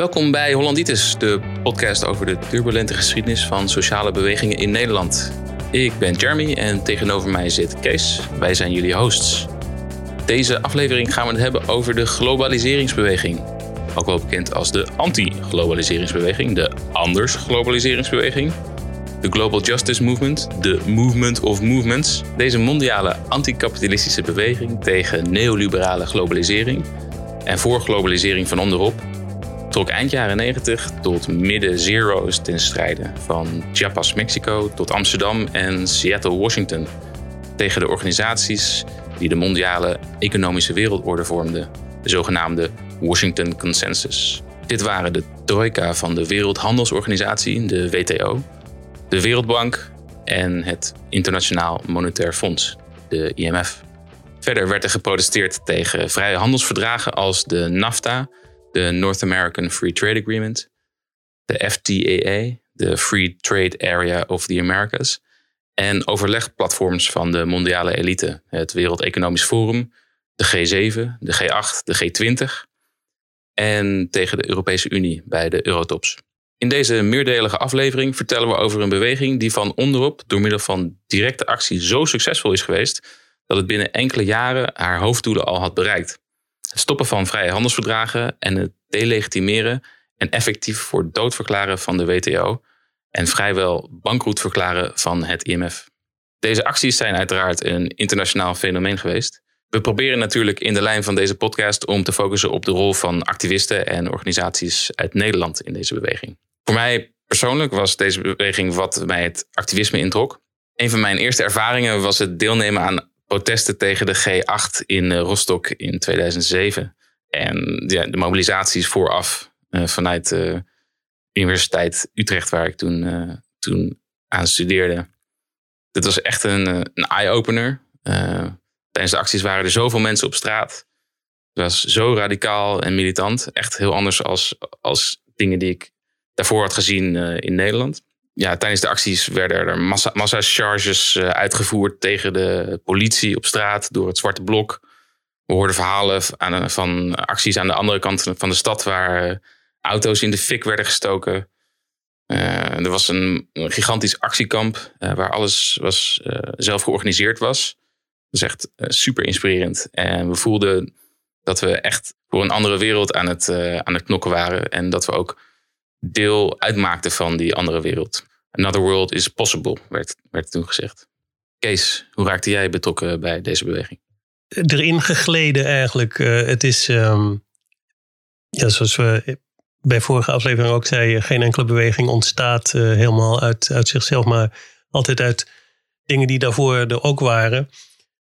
Welkom bij Hollanditis, de podcast over de turbulente geschiedenis van sociale bewegingen in Nederland. Ik ben Jeremy en tegenover mij zit Kees. Wij zijn jullie hosts. Deze aflevering gaan we het hebben over de globaliseringsbeweging. Ook wel bekend als de anti-globaliseringsbeweging, de anders-globaliseringsbeweging. De Global Justice Movement, de Movement of Movements. Deze mondiale anticapitalistische beweging tegen neoliberale globalisering en voor globalisering van onderop trok eind jaren 90 tot midden zero's ten strijde. Van Chiapas, Mexico tot Amsterdam en Seattle, Washington. Tegen de organisaties die de mondiale economische wereldorde vormden, de zogenaamde Washington Consensus. Dit waren de trojka van de Wereldhandelsorganisatie, de WTO, de Wereldbank en het Internationaal Monetair Fonds, de IMF. Verder werd er geprotesteerd tegen vrije handelsverdragen als de NAFTA, de North American Free Trade Agreement, de FTAA, de Free Trade Area of the Americas, en overlegplatforms van de mondiale elite, het Wereld Economisch Forum, de G7, de G8, de G20 en tegen de Europese Unie bij de Eurotops. In deze meerdelige aflevering vertellen we over een beweging die van onderop door middel van directe actie zo succesvol is geweest dat het binnen enkele jaren haar hoofddoelen al had bereikt. Het stoppen van vrije handelsverdragen en het delegitimeren en effectief voor dood verklaren van de WTO en vrijwel bankroet verklaren van het IMF. Deze acties zijn uiteraard een internationaal fenomeen geweest. We proberen natuurlijk in de lijn van deze podcast om te focussen op de rol van activisten en organisaties uit Nederland in deze beweging. Voor mij persoonlijk was deze beweging wat mij het activisme introk. Een van mijn eerste ervaringen was het deelnemen aan protesten tegen de G8 in eh, Rostock in 2007. En de mobilisaties vooraf uh, vanuit de Universiteit Utrecht, waar ik toen, toen aan studeerde. Dat was echt een, een eye-opener. tijdens de acties waren er zoveel mensen op straat. Het was zo radicaal en militant. Echt heel anders als, als dingen die ik daarvoor had gezien in Nederland ja, tijdens de acties werden er massa, massa charges uh, uitgevoerd tegen de politie op straat door het Zwarte Blok. We hoorden verhalen van acties aan de andere kant van de stad waar uh, auto's in de fik werden gestoken. Uh, er was een, gigantisch actiekamp waar alles was, zelf georganiseerd was. Dat is echt super inspirerend. En we voelden dat we echt voor een andere wereld aan het, aan het knokken waren. En dat we ook deel uitmaakte van die andere wereld. Another world is possible, werd, toen gezegd. Kees, hoe raakte jij betrokken bij deze beweging? Erin gegleden eigenlijk. Uh, het is, um, ja, zoals we bij vorige aflevering ook zeiden, geen enkele beweging ontstaat uh, helemaal uit, uit zichzelf, maar altijd uit dingen die daarvoor er ook waren.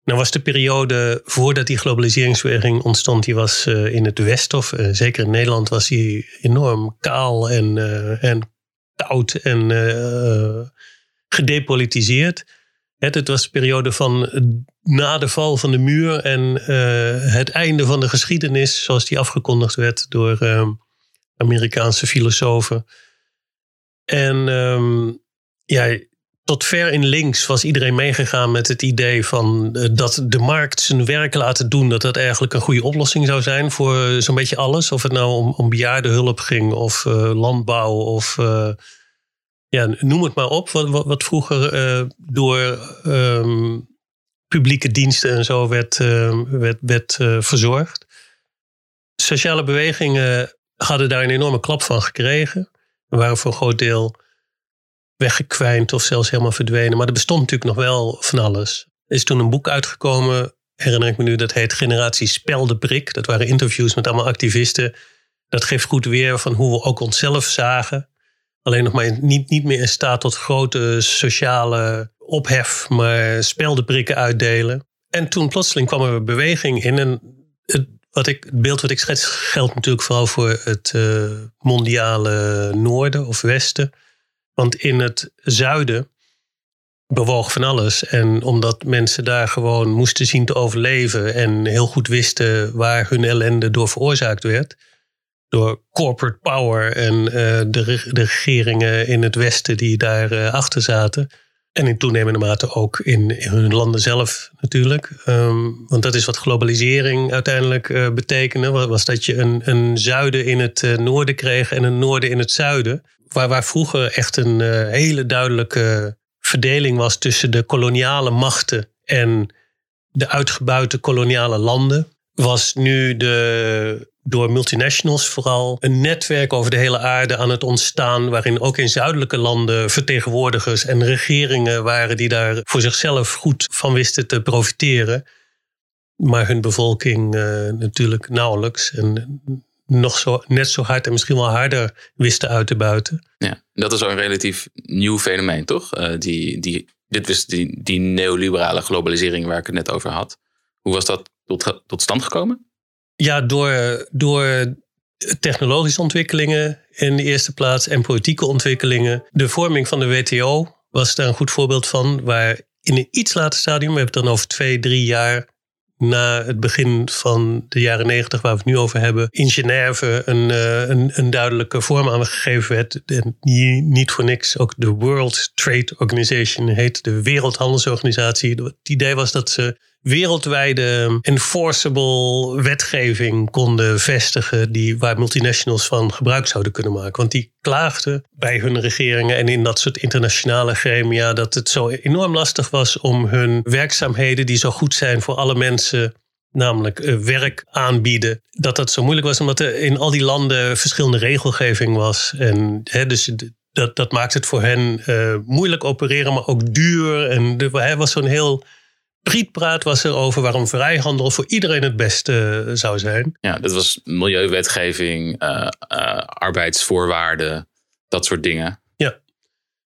Nou was de periode voordat die globaliseringsbeweging ontstond, die was uh, in het Westen, of zeker in Nederland, was die enorm kaal en, en koud en uh, gedepolitiseerd. Het, was de periode van na de val van de muur en uh, het einde van de geschiedenis, zoals die afgekondigd werd door uh, Amerikaanse filosofen. En um, ja, tot ver in links was iedereen meegegaan met het idee van dat de markt zijn werk laten doen, dat dat eigenlijk een goede oplossing zou zijn voor zo'n beetje alles. Of het nou om, om bejaardenhulp ging, of uh, landbouw, of uh, ja, noem het maar op, wat, wat, vroeger door um, publieke diensten en zo werd, werd, werd verzorgd. Sociale bewegingen hadden daar een enorme klap van gekregen. We waren voor een groot deel weggekwijnd of zelfs helemaal verdwenen. Maar er bestond natuurlijk nog wel van alles. Er is toen een boek uitgekomen, herinner ik me nu, dat heet Generatie Speldebrik. Dat waren interviews met allemaal activisten. Dat geeft goed weer van hoe we ook onszelf zagen. Alleen nog maar niet, niet meer in staat tot grote sociale ophef, maar speldenprikken uitdelen. En toen plotseling kwam er beweging in. En het, wat ik, het beeld wat ik schets geldt natuurlijk vooral voor het uh, mondiale noorden of westen. Want in het zuiden bewoog van alles. En omdat mensen daar gewoon moesten zien te overleven en heel goed wisten waar hun ellende door veroorzaakt werd. Door corporate power en uh, de, de, regeringen in het westen die daar uh, achter zaten. En in toenemende mate ook in, hun landen zelf natuurlijk. Ehm, want dat is wat globalisering uiteindelijk uh, betekende. Was dat je een, een zuiden in het noorden kreeg en een noorden in het zuiden. Waar, waar vroeger echt een uh, hele duidelijke verdeling was tussen de koloniale machten en de uitgebuite koloniale landen. Was nu de door multinationals vooral een netwerk over de hele aarde aan het ontstaan, waarin ook in zuidelijke landen vertegenwoordigers en regeringen waren die daar voor zichzelf goed van wisten te profiteren, maar hun bevolking uh, natuurlijk nauwelijks en nog zo, net zo hard en misschien wel harder wisten uit te buiten. Ja, dat is een relatief nieuw fenomeen, toch? Uh, die, die, dit was die, die neoliberale globalisering waar ik het net over had. Hoe was dat tot, tot stand gekomen? Ja, door, door technologische ontwikkelingen in de eerste plaats en politieke ontwikkelingen. De vorming van de WTO was daar een goed voorbeeld van, waar in een iets later stadium, we hebben het dan over twee, drie jaar na het begin van de jaren negentig, waar we het nu over hebben, in Genève een, een, een, duidelijke vorm aan gegeven werd. En niet voor niks ook de World Trade Organization heet, de Wereldhandelsorganisatie. Het idee was dat ze wereldwijde enforceable wetgeving konden vestigen die, waar multinationals van gebruik zouden kunnen maken. Want die klaagden bij hun regeringen en in dat soort internationale gremia dat het zo enorm lastig was om hun werkzaamheden die zo goed zijn voor alle mensen namelijk eh, werk aanbieden. Dat dat zo moeilijk was, omdat er in al die landen verschillende regelgeving was. En hè, dus dat, dat maakt het voor hen uh, moeilijk opereren, maar ook duur. En er was zo'n heel prietpraat was er over waarom vrijhandel voor iedereen het beste eh, zou zijn. Ja, dat was milieuwetgeving, uh, arbeidsvoorwaarden, dat soort dingen. Ja,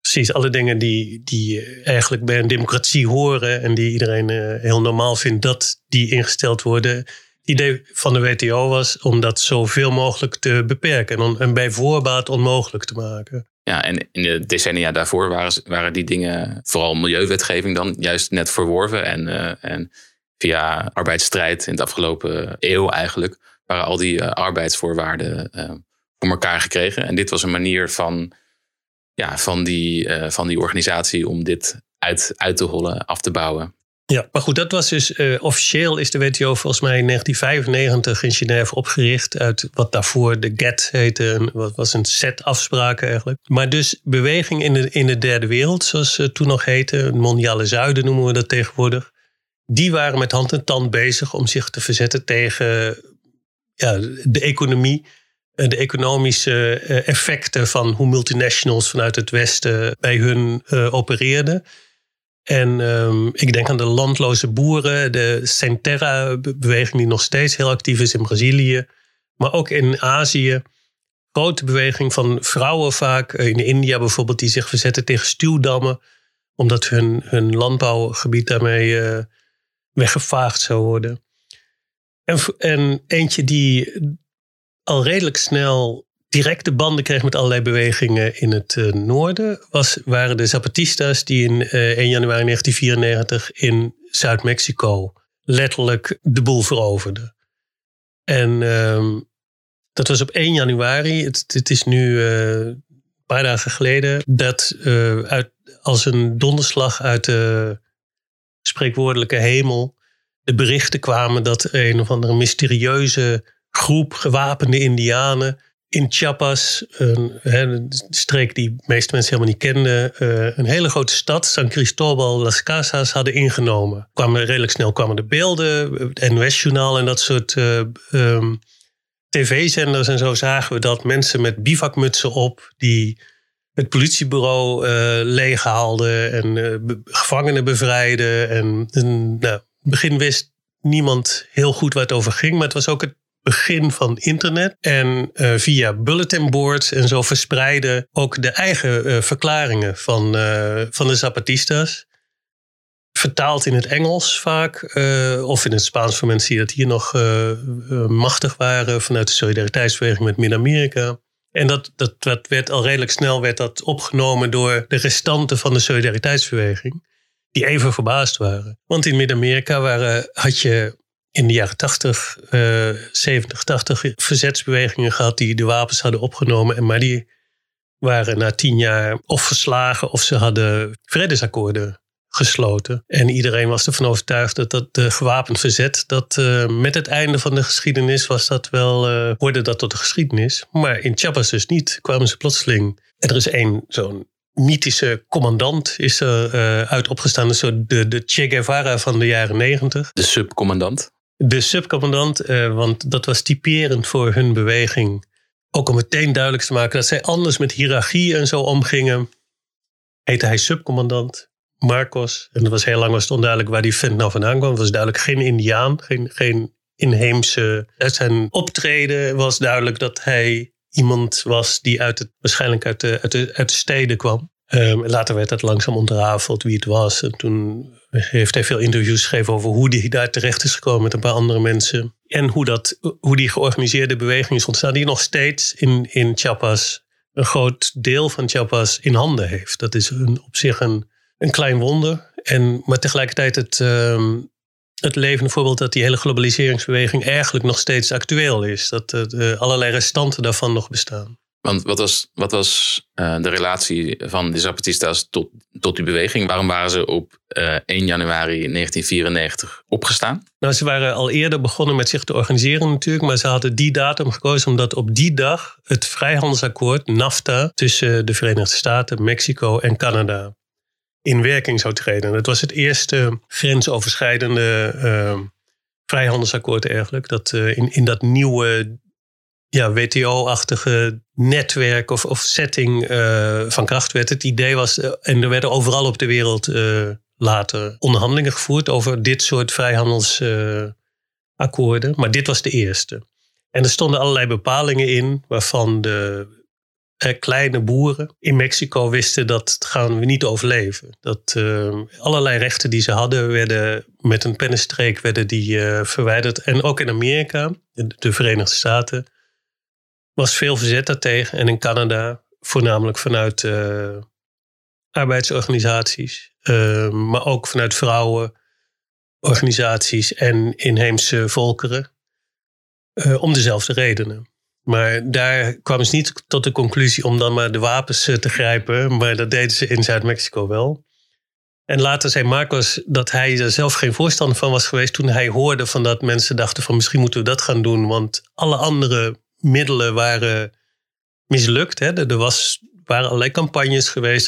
precies. Alle dingen die, die eigenlijk bij een democratie horen en die iedereen heel normaal vindt dat die ingesteld worden. Het idee van de WTO was om dat zoveel mogelijk te beperken en, en bij voorbaat onmogelijk te maken. Ja, en in de decennia daarvoor waren, waren die dingen, vooral milieuwetgeving dan, juist net verworven. En, uh, en via arbeidsstrijd in de afgelopen eeuw eigenlijk, waren al die uh, arbeidsvoorwaarden uh, voor elkaar gekregen. En dit was een manier van, ja, van, die, van die organisatie om dit uit, uit te hollen, af te bouwen. Ja, maar goed, dat was dus uh, officieel is de WTO volgens mij in 1995 in Genève opgericht uit wat daarvoor de GATT heette. Wat was een set afspraken eigenlijk. Maar dus beweging in de, in de derde wereld, zoals ze toen nog heette, mondiale zuiden noemen we dat tegenwoordig. Die waren met hand en tand bezig om zich te verzetten tegen ja, de economie de economische eh, effecten van hoe multinationals vanuit het Westen bij hun opereerden. En um, ik denk aan de landloze boeren, de Centerra-beweging die nog steeds heel actief is in Brazilië. Maar ook in Azië. Grote beweging van vrouwen vaak. Eh, in India bijvoorbeeld, die zich verzetten tegen stuwdammen. Omdat hun, hun landbouwgebied daarmee uh, weggevaagd zou worden. En, en eentje die al redelijk snel directe banden kreeg met allerlei bewegingen in het uh, noorden, was, waren de Zapatistas die in uh, eh, 1 januari 1994 in Zuid-Mexico letterlijk de boel veroverden. En um, dat was op 1 januari. Het, het is nu uh, een paar dagen geleden dat uit, als een donderslag uit de spreekwoordelijke hemel de berichten kwamen dat een of andere mysterieuze groep gewapende indianen in Chiapas, een, een, streek die de meeste mensen helemaal niet kenden, uh, een hele grote stad, San Cristobal Las Casas, hadden ingenomen. Kwamen, redelijk snel kwamen de beelden, het NOS-journaal en dat soort uh, um, tv-zenders en zo zagen we dat mensen met bivakmutsen op, die het politiebureau uh, leeghaalden en gevangenen bevrijden. En, nou, begin wist niemand heel goed waar het over ging, maar het was ook het begin van internet. En uh, via bulletin boards en zo verspreiden ook de eigen uh, verklaringen van, uh, van de Zapatistas. Vertaald in het Engels vaak, of in het Spaans voor mensen die dat hier nog machtig waren vanuit de solidariteitsbeweging met Midden-Amerika. En dat, dat, dat werd al redelijk snel werd dat opgenomen door de restanten van de solidariteitsbeweging die even verbaasd waren. Want in Midden-Amerika had je in de jaren 80, uh, 70, 80 verzetsbewegingen gehad die de wapens hadden opgenomen. En maar die waren na tien jaar of verslagen of ze hadden vredesakkoorden gesloten. En iedereen was ervan overtuigd dat dat de gewapend verzet, dat uh, met het einde van de geschiedenis was dat wel, uh, hoorde dat tot de geschiedenis. Maar in Chiapas dus niet, kwamen ze plotseling. En er is één zo'n mythische commandant is er uit opgestaan. Zo de, de Che Guevara van de jaren negentig. De subcommandant? De subcommandant, want dat was typerend voor hun beweging. Ook om meteen duidelijk te maken dat zij anders met hiërarchie en zo omgingen. Heette hij subcommandant. Marcos. En dat was heel lang was het onduidelijk waar die vent nou vandaan kwam. Het was duidelijk geen Indiaan, geen, geen inheemse. Uit zijn optreden was duidelijk dat hij iemand was die uit het, waarschijnlijk uit de, uit de, uit de steden kwam. Um, later werd het langzaam ontrafeld wie het was. En toen heeft hij veel interviews gegeven over hoe hij daar terecht is gekomen met een paar andere mensen. En hoe, dat, hoe die georganiseerde beweging is ontstaan, die nog steeds in, in Chiapas een groot deel van Chiapas in handen heeft. Dat is op zich een een klein wonder. En, maar tegelijkertijd het, uh, het levende voorbeeld dat die hele globaliseringsbeweging eigenlijk nog steeds actueel is. Dat uh, allerlei restanten daarvan nog bestaan. Want wat was, wat was uh, de relatie van de Zapatistas tot, tot die beweging? Waarom waren ze op uh, 1 januari 1994 opgestaan? Nou, ze waren al eerder begonnen met zich te organiseren natuurlijk. Maar ze hadden die datum gekozen omdat op die dag het vrijhandelsakkoord NAFTA tussen de Verenigde Staten, Mexico en Canada in werking zou treden. Het was het eerste grensoverschrijdende uh, vrijhandelsakkoord eigenlijk. Dat uh, in, in dat nieuwe ja, WTO-achtige netwerk of, of setting uh, van kracht werd. Het idee was, en er werden overal op de wereld later onderhandelingen gevoerd over dit soort vrijhandelsakkoorden. maar dit was de eerste. En er stonden allerlei bepalingen in waarvan de eh, kleine boeren in Mexico wisten dat gaan we niet overleven. Dat allerlei rechten die ze hadden, werden met een pennenstreek werden die, verwijderd. En ook in Amerika, de Verenigde Staten, was veel verzet daartegen. En in Canada, voornamelijk vanuit uh, arbeidsorganisaties, maar ook vanuit vrouwenorganisaties en inheemse volkeren. om dezelfde redenen. Maar daar kwamen ze niet tot de conclusie om dan maar de wapens eh, te grijpen. Maar dat deden ze in Zuid-Mexico wel. En later zei Marcos dat hij er zelf geen voorstander van was geweest toen hij hoorde van dat mensen dachten van misschien moeten we dat gaan doen. Want alle andere middelen waren mislukt. Hè. Er was, waren allerlei campagnes geweest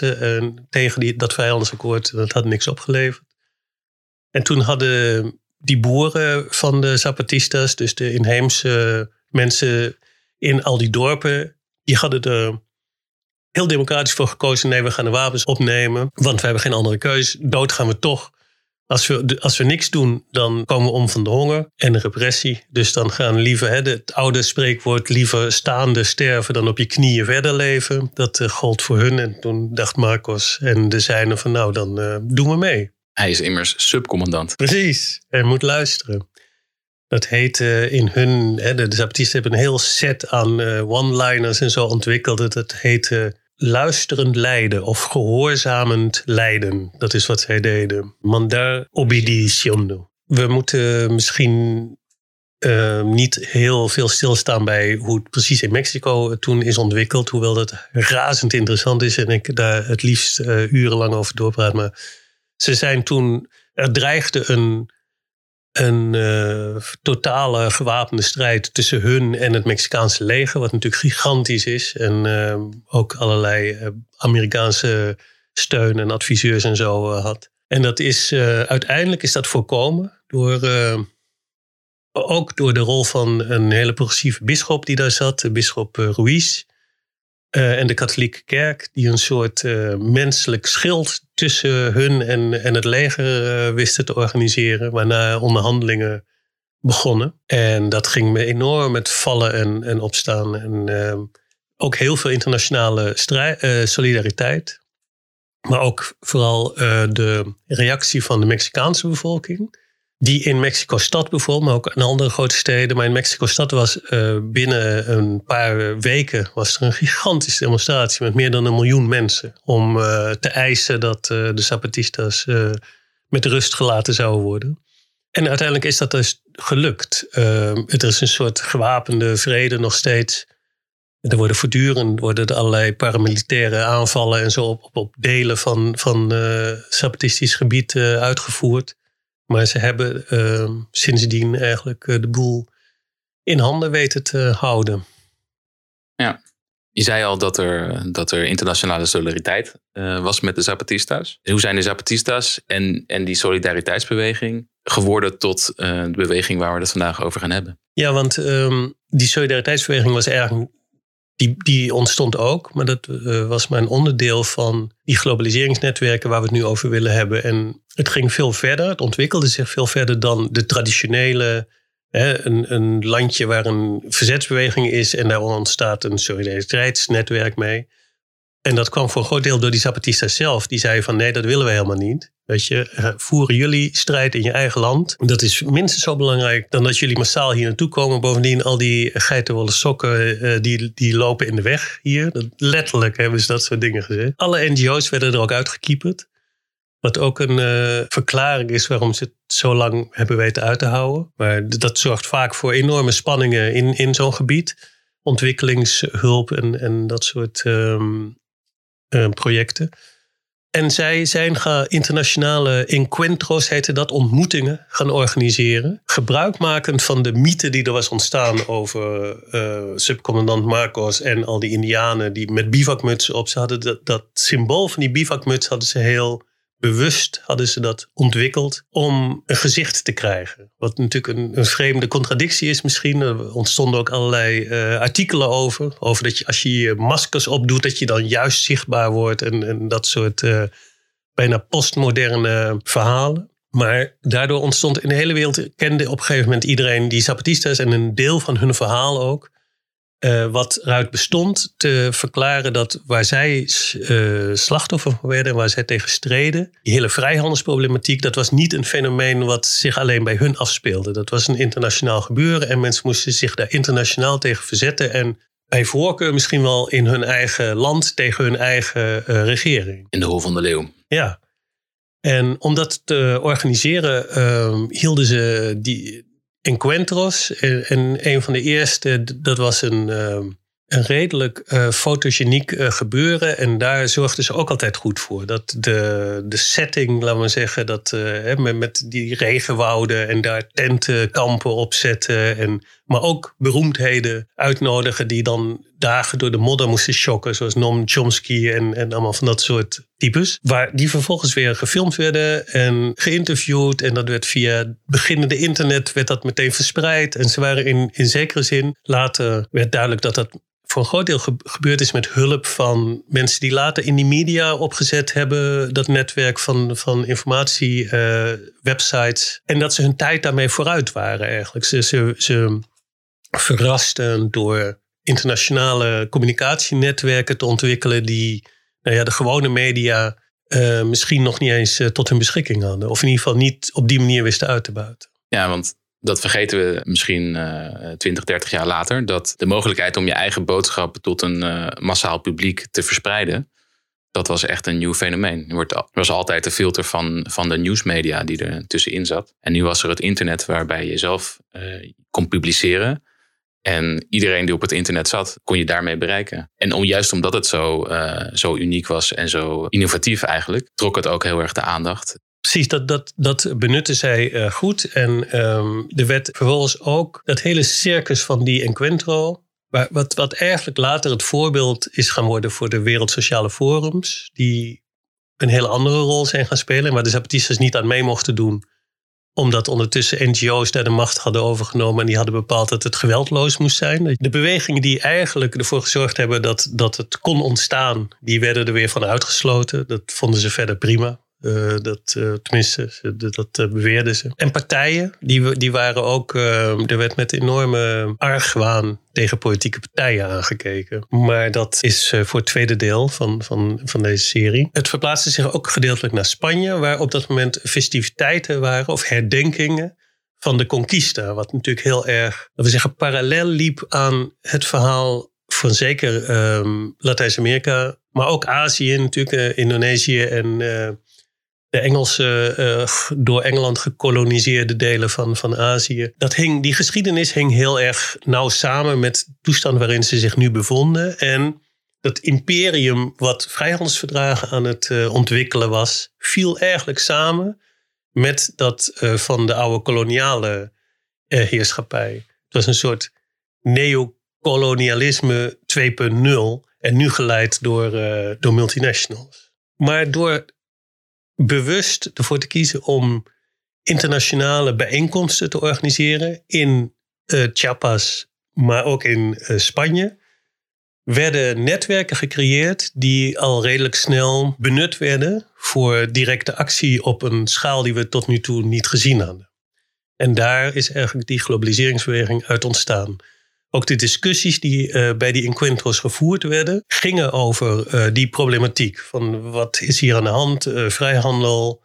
tegen die, dat vrijhandelsakkoord. Dat had niks opgeleverd. En toen hadden die boeren van de Zapatistas, dus de inheemse mensen in al die dorpen, die hadden er heel democratisch voor gekozen. Nee, we gaan de wapens opnemen, want we hebben geen andere keus. Dood gaan we toch. Als we, als we niks doen, dan komen we om van de honger en de repressie. Dus dan gaan liever, hè, het oude spreekwoord, liever staande sterven dan op je knieën verder leven. Dat uh, gold voor hun. En toen dacht Marcos en de zijnen van nou, dan uh, doen we mee. Hij is immers subcommandant. Precies, hij moet luisteren. Dat heet in hun, hè, de, de Zapatisten hebben een heel set aan one-liners en zo ontwikkeld. Dat heet luisterend lijden of gehoorzamend lijden. Dat is wat zij deden. Mandar obediciono. We moeten misschien uh, niet heel veel stilstaan bij hoe het precies in Mexico toen is ontwikkeld. Hoewel dat razend interessant is en ik daar het liefst uh, urenlang over doorpraat. Maar ze zijn toen, er dreigde een een uh, totale gewapende strijd tussen hun en het Mexicaanse leger, wat natuurlijk gigantisch is. En uh, ook allerlei uh, Amerikaanse steun en adviseurs en zo had. En dat is uiteindelijk is dat voorkomen door ook door de rol van een hele progressieve bisschop die daar zat, de bisschop Ruiz. En de katholieke kerk, die een soort menselijk schild tussen hun en, en het leger uh, wisten te organiseren, waarna onderhandelingen begonnen. En dat ging me enorm met vallen en, en opstaan. En ehm, ook heel veel internationale strijd, solidariteit. Maar ook vooral de reactie van de Mexicaanse bevolking die in Mexico-stad bijvoorbeeld, maar ook in andere grote steden. Maar in Mexico-stad was uh, binnen een paar weken was er een gigantische demonstratie met meer dan een miljoen mensen. Om uh, te eisen dat uh, de Zapatistas met rust gelaten zouden worden. En uiteindelijk is dat dus gelukt. er is een soort gewapende vrede nog steeds er worden voortdurend worden er allerlei paramilitaire aanvallen en zo op, op delen van, van Zapatistisch gebied uitgevoerd. Maar ze hebben uh, sindsdien eigenlijk de boel in handen weten te houden. Ja, je zei al dat er, dat er internationale solidariteit was met de Zapatistas. Hoe zijn de Zapatistas en, en die solidariteitsbeweging geworden tot de beweging waar we het vandaag over gaan hebben? Ja, want um, die solidariteitsbeweging was eigenlijk die, die ontstond ook, maar dat uh, was maar een onderdeel van die globaliseringsnetwerken waar we het nu over willen hebben. En het ging veel verder, het ontwikkelde zich veel verder dan de traditionele. Hè, een, een landje waar een verzetsbeweging is en daar ontstaat een solidariteitsnetwerk mee. En dat kwam voor een groot deel door die Zapatistas zelf. Die zeiden van nee, dat willen we helemaal niet. Weet je, eh, voeren jullie strijd in je eigen land. Dat is minstens zo belangrijk dan dat jullie massaal hier naartoe komen. Bovendien, al die geitenwolle sokken, uh, die, die lopen in de weg hier. Letterlijk hebben ze dat soort dingen gezegd. Alle NGO's werden er ook uitgekieperd. Wat ook een uh, verklaring is waarom ze het zo lang hebben weten uit te houden. Maar dat zorgt vaak voor enorme spanningen in, in zo'n gebied. Ontwikkelingshulp en, en dat soort um, projecten. En zij zijn gaan internationale encuentros, heette dat, ontmoetingen gaan organiseren. Gebruikmakend van de mythe die er was ontstaan over uh, subcommandant Marcos en al die indianen die met bivakmutsen op. Ze hadden dat, dat symbool van die bivakmuts hadden ze heel bewust hadden ze dat ontwikkeld om een gezicht te krijgen. Wat natuurlijk een, een vreemde contradictie is misschien. Er ontstonden ook allerlei uh, artikelen over. Over dat je als je je maskers opdoet, dat je dan juist zichtbaar wordt. En, en dat soort uh, bijna postmoderne verhalen. Maar daardoor ontstond in de hele wereld, kende op een gegeven moment iedereen die Zapatistas en een deel van hun verhaal ook. Uh, wat eruit bestond te verklaren dat waar zij uh, slachtoffer van werden en waar zij tegen streden, die hele vrijhandelsproblematiek, dat was niet een fenomeen wat zich alleen bij hun afspeelde. Dat was een internationaal gebeuren en mensen moesten zich daar internationaal tegen verzetten en bij voorkeur misschien wel in hun eigen land tegen hun eigen uh, regering. In de Hol van de Leeuw. Ja. En om dat te organiseren ehm, hielden ze die, Encuentros. En, en een van de eerste, dat was een, uh, een redelijk uh, fotogeniek uh, gebeuren. En daar zorgden ze ook altijd goed voor. Dat de, de setting, laten we zeggen, dat, met, met die regenwouden en daar tentenkampen opzetten. En, maar ook beroemdheden uitnodigen die dan dagen door de modder moesten shocken. Zoals Noam Chomsky en, en allemaal van dat soort types. Waar die vervolgens weer gefilmd werden en geïnterviewd. En dat werd via beginnende internet werd dat meteen verspreid. En ze waren in, in zekere zin, later werd duidelijk dat dat voor een groot deel gebeurd is met hulp van mensen die later in die media opgezet hebben. Dat netwerk van, van informatie, uh. En dat ze hun tijd daarmee vooruit waren eigenlijk. Ze, ze, ze verrasten door internationale communicatienetwerken te ontwikkelen die nou ja, de gewone media uh, misschien nog niet eens uh, tot hun beschikking hadden. Of in ieder geval niet op die manier wisten uit te buiten. Ja, want dat vergeten we misschien uh, 20, 30 jaar later. Dat de mogelijkheid om je eigen boodschap tot een massaal publiek te verspreiden. Dat was echt een nieuw fenomeen. Er was altijd de filter van, van de nieuwsmedia die er tussenin zat. En nu was er het internet waarbij je zelf kon publiceren. En iedereen die op het internet zat, kon je daarmee bereiken. En om, juist omdat het zo, uh, zo uniek was en zo innovatief eigenlijk, trok het ook heel erg de aandacht. Precies, dat, dat, dat benutten zij uh, goed. En er werd vervolgens ook dat hele circus van die Encuentro, wat, wat eigenlijk later het voorbeeld is gaan worden voor de Wereldsociale Forums, die een hele andere rol zijn gaan spelen, waar de Zapatistas niet aan mee mochten doen omdat ondertussen NGO's daar de macht hadden overgenomen en die hadden bepaald dat het geweldloos moest zijn. De bewegingen die eigenlijk ervoor gezorgd hebben dat, dat het kon ontstaan, die werden er weer van uitgesloten. Dat vonden ze verder prima. Uh, dat, uh, tenminste, dat, uh, beweerden ze. En partijen, die, die waren ook. er werd met enorme argwaan tegen politieke partijen aangekeken. Maar dat is voor het tweede deel van, van, van deze serie. Het verplaatste zich ook gedeeltelijk naar Spanje, waar op dat moment festiviteiten waren of herdenkingen van de Conquista. Wat natuurlijk heel erg, laten we zeggen, parallel liep aan het verhaal van zeker um, Latijns-Amerika, maar ook Azië natuurlijk, Indonesië en de Engelse, uh, door Engeland gekoloniseerde delen van, van Azië. Dat hing, die geschiedenis hing heel erg nauw samen met de toestand waarin ze zich nu bevonden. En dat imperium wat vrijhandelsverdragen aan het uh, ontwikkelen was, viel eigenlijk samen met dat uh, van de oude koloniale heerschappij. Het was een soort neocolonialisme 2.0 en nu geleid door, door multinationals. Maar door bewust ervoor te kiezen om internationale bijeenkomsten te organiseren in uh, Chiapas, maar ook in uh, Spanje, werden netwerken gecreëerd die al redelijk snel benut werden voor directe actie op een schaal die we tot nu toe niet gezien hadden. En daar is eigenlijk die globaliseringsbeweging uit ontstaan. Ook de discussies die uh, bij die encuentros gevoerd werden, gingen over uh, die problematiek. Van wat is hier aan de hand? Uh, vrijhandel,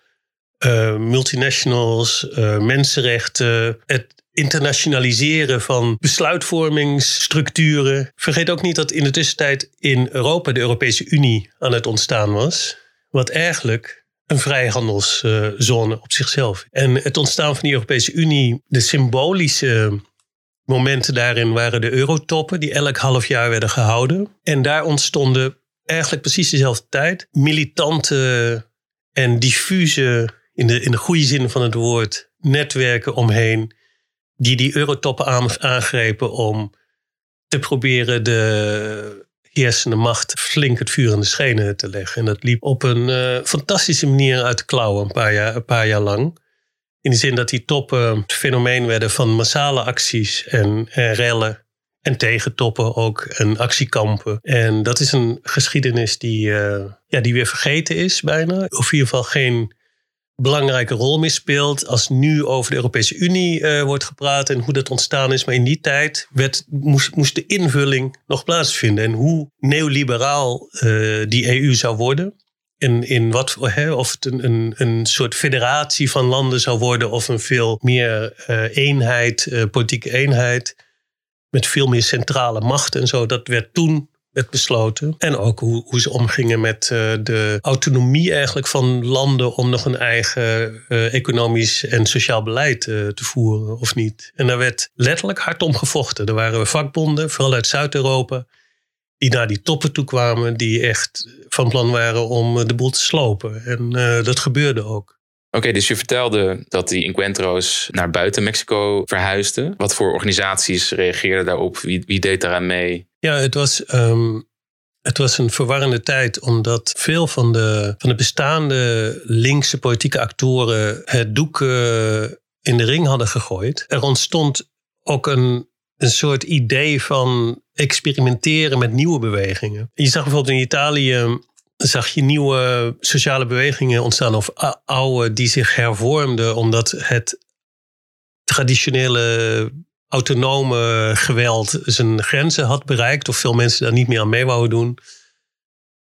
multinationals, mensenrechten, het internationaliseren van besluitvormingsstructuren. Vergeet ook niet dat in de tussentijd in Europa de Europese Unie aan het ontstaan was. Wat eigenlijk een vrijhandelszone op zichzelf. En het ontstaan van die Europese Unie, de symbolische momenten daarin waren de eurotoppen, die elk half jaar werden gehouden. En daar ontstonden eigenlijk precies dezelfde tijd militante en diffuse, in de, in de goede zin van het woord, netwerken omheen, die die eurotoppen aangrepen om te proberen de heersende macht flink het vuur in de schenen te leggen. En dat liep op een uh, fantastische manier uit de klauwen een paar jaar, een paar jaar lang. In de zin dat die toppen het fenomeen werden van massale acties en, en rellen. En tegentoppen ook en actiekampen. En dat is een geschiedenis die, uh, ja, die weer vergeten is bijna. Of in ieder geval geen belangrijke rol meer speelt. Als nu over de Europese Unie uh, wordt gepraat en hoe dat ontstaan is. Maar in die tijd werd, moest, moest de invulling nog plaatsvinden. En hoe neoliberaal uh, die EU zou worden in, in wat, hè, of het een, een, een soort federatie van landen zou worden of een veel meer uh, eenheid, uh, politieke eenheid, met veel meer centrale machten en zo. Dat werd toen werd besloten. En ook hoe, hoe ze omgingen met uh, de autonomie eigenlijk van landen om nog een eigen economisch en sociaal beleid te voeren of niet. En daar werd letterlijk hard om gevochten. Er waren vakbonden, vooral uit Zuid-Europa, die naar die toppen toe kwamen, die echt van plan waren om de boel te slopen. En uh, dat gebeurde ook. Oké, dus je vertelde dat die Encuentro's naar buiten Mexico verhuisden. Wat voor organisaties reageerden daarop? Wie, wie deed daaraan mee? Ja, het was, um, het was een verwarrende tijd, omdat veel van de, van de bestaande linkse politieke actoren het doek uh, in de ring hadden gegooid. Er ontstond ook een, een soort idee van experimenteren met nieuwe bewegingen. Je zag bijvoorbeeld in Italië zag je nieuwe sociale bewegingen ontstaan of oude die zich hervormden omdat het traditionele autonome geweld zijn grenzen had bereikt of veel mensen daar niet meer aan mee wouden doen.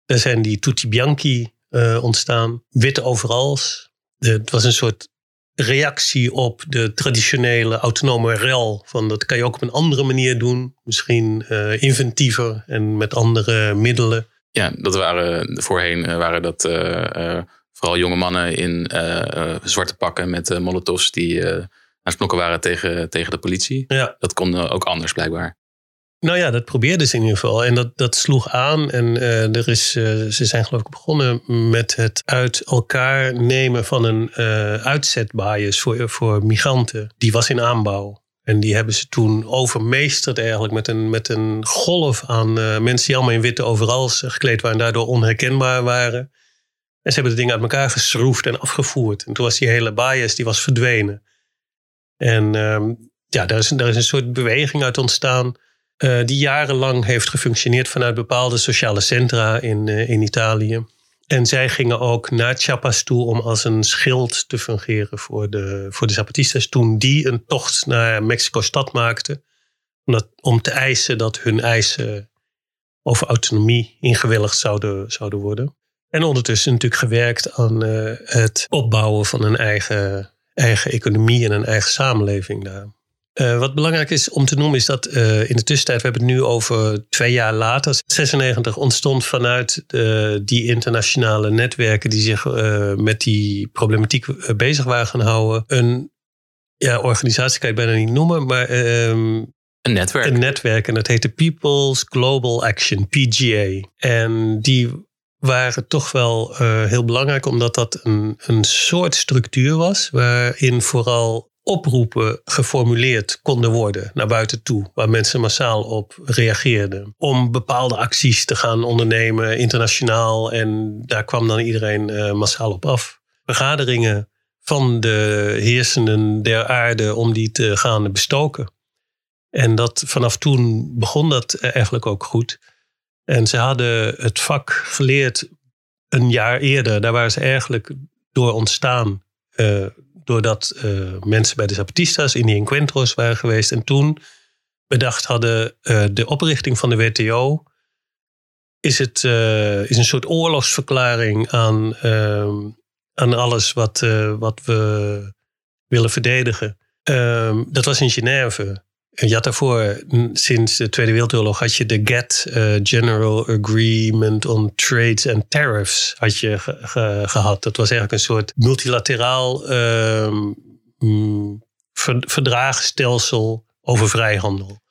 Er zijn die tutti bianchi uh, ontstaan, witte overals. Het was een soort reactie op de traditionele autonome rel. Van dat kan je ook op een andere manier doen. Misschien uh, inventiever en met andere middelen. Ja, dat waren voorheen uh, waren dat uh, vooral jonge mannen in zwarte pakken met molotovs die aan het knokken waren tegen, tegen de politie. Ja. Dat kon ook anders blijkbaar. Nou ja, dat probeerden ze in ieder geval. En dat, dat sloeg aan. En uh, er is, uh, ze zijn geloof ik begonnen met het uit elkaar nemen van een uh, uitzetbias voor, voor migranten. Die was in aanbouw. En die hebben ze toen overmeesterd eigenlijk met een, met een golf aan mensen die allemaal in witte overals gekleed waren. En daardoor onherkenbaar waren. En ze hebben de dingen uit elkaar geschroefd en afgevoerd. En toen was die hele bias die was verdwenen. En ehm, ja, daar is, daar is een soort beweging uit ontstaan uh, die jarenlang heeft gefunctioneerd vanuit bepaalde sociale centra in, uh, in Italië. En zij gingen ook naar Chiapas toe om als een schild te fungeren voor de, voor de Zapatistas. Toen die een tocht naar Mexico-stad maakten. Om, te eisen dat hun eisen over autonomie ingewilligd zouden, zouden worden. En ondertussen natuurlijk gewerkt aan uh, het opbouwen van een eigen, eigen economie en een eigen samenleving daar. Uh, wat belangrijk is om te noemen is dat uh, in de tussentijd, we hebben het nu over twee jaar later, 96 ontstond vanuit uh, die internationale netwerken die zich met die problematiek bezig waren gaan houden, een ja, organisatie kan je bijna niet noemen, maar ehm, een netwerk. Een netwerk en dat heette People's Global Action, PGA. En die waren toch wel heel belangrijk omdat dat een, een soort structuur was waarin vooral oproepen geformuleerd konden worden naar buiten toe, waar mensen massaal op reageerden. Om bepaalde acties te gaan ondernemen internationaal en daar kwam dan iedereen uh, massaal op af. Vergaderingen van de heersenden der aarde om die te gaan bestoken. En dat vanaf toen begon dat eigenlijk ook goed. En ze hadden het vak geleerd een jaar eerder. Daar waren ze eigenlijk door ontstaan. Uh, doordat uh, mensen bij de Zapatistas in die encuentros waren geweest. En toen bedacht hadden uh, de oprichting van de WTO. Is, het, uh, is een soort oorlogsverklaring aan, ehm, aan alles wat, wat we willen verdedigen. Ehm, dat was in Genève. Je had daarvoor, sinds de Tweede Wereldoorlog, had je de GATT uh, General Agreement on Trades and Tariffs had je gehad. Dat was eigenlijk een soort multilateraal uh, verdragenstelsel over vrijhandel.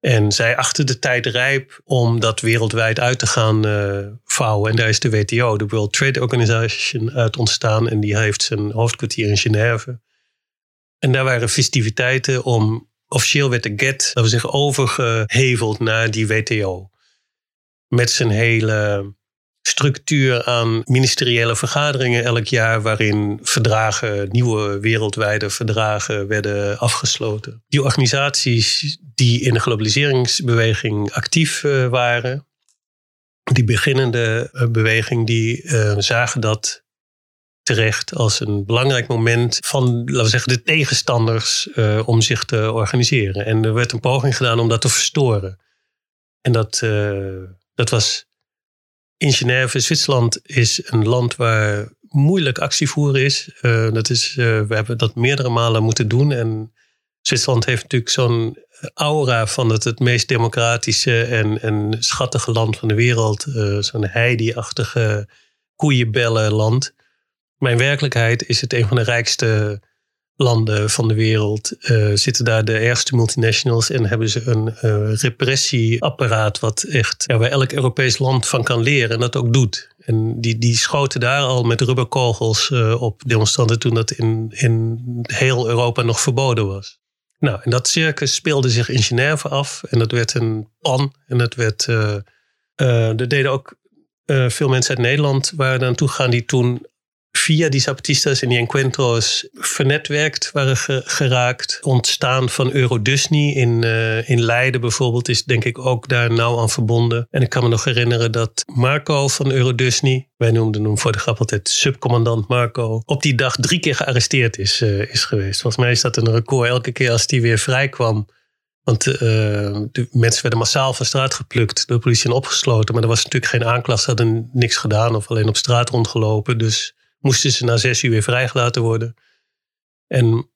En zij achten de tijd rijp om dat wereldwijd uit te gaan uh, vouwen. En daar is de WTO, de World Trade Organization, uit ontstaan. En die heeft zijn hoofdkwartier in Genève. En daar waren festiviteiten om Officieel werd de GET, laten we overgeheveld naar die WTO. Met zijn hele structuur aan ministeriële vergaderingen elk jaar, waarin verdragen, nieuwe wereldwijde verdragen werden afgesloten. Die organisaties die in de globaliseringsbeweging actief uh, waren, die beginnende uh, beweging, die uh, zagen dat terecht als een belangrijk moment van, laten we zeggen, de tegenstanders uh, om zich te organiseren. En er werd een poging gedaan om dat te verstoren. En dat, uh, dat was in Genève. Zwitserland is een land waar moeilijk actie voeren is. Uh, dat is we hebben dat meerdere malen moeten doen. En Zwitserland heeft natuurlijk zo'n aura van het het meest democratische en, en schattige land van de wereld. zo'n heidi-achtige koeienbellenland. Maar in werkelijkheid is het een van de rijkste landen van de wereld. Uh, zitten daar de ergste multinationals en hebben ze een uh, repressieapparaat wat echt waar elk Europees land van kan leren en dat ook doet. En die, die schoten daar al met rubberkogels uh, op demonstranten toen dat in, in heel Europa nog verboden was. Nou, en dat circus speelde zich in Genève af en dat werd een pan en dat werd. er deden ook veel mensen uit Nederland waren naartoe gegaan die toen via die Zapatistas en die Encuentros vernetwerkt waren geraakt. Ontstaan van Eurodusny in, uh, in Leiden bijvoorbeeld is denk ik ook daar nauw aan verbonden. En ik kan me nog herinneren dat Marco van Eurodusny, wij noemden hem voor de grap altijd subcommandant Marco, op die dag drie keer gearresteerd is, uh, is geweest. Volgens mij is dat een record. Elke keer als die weer vrij kwam, want uh, de mensen werden massaal van straat geplukt, door de politie en opgesloten. Maar er was natuurlijk geen aanklacht, ze hadden niks gedaan of alleen op straat rondgelopen. Dus moesten ze na zes uur weer vrijgelaten worden. En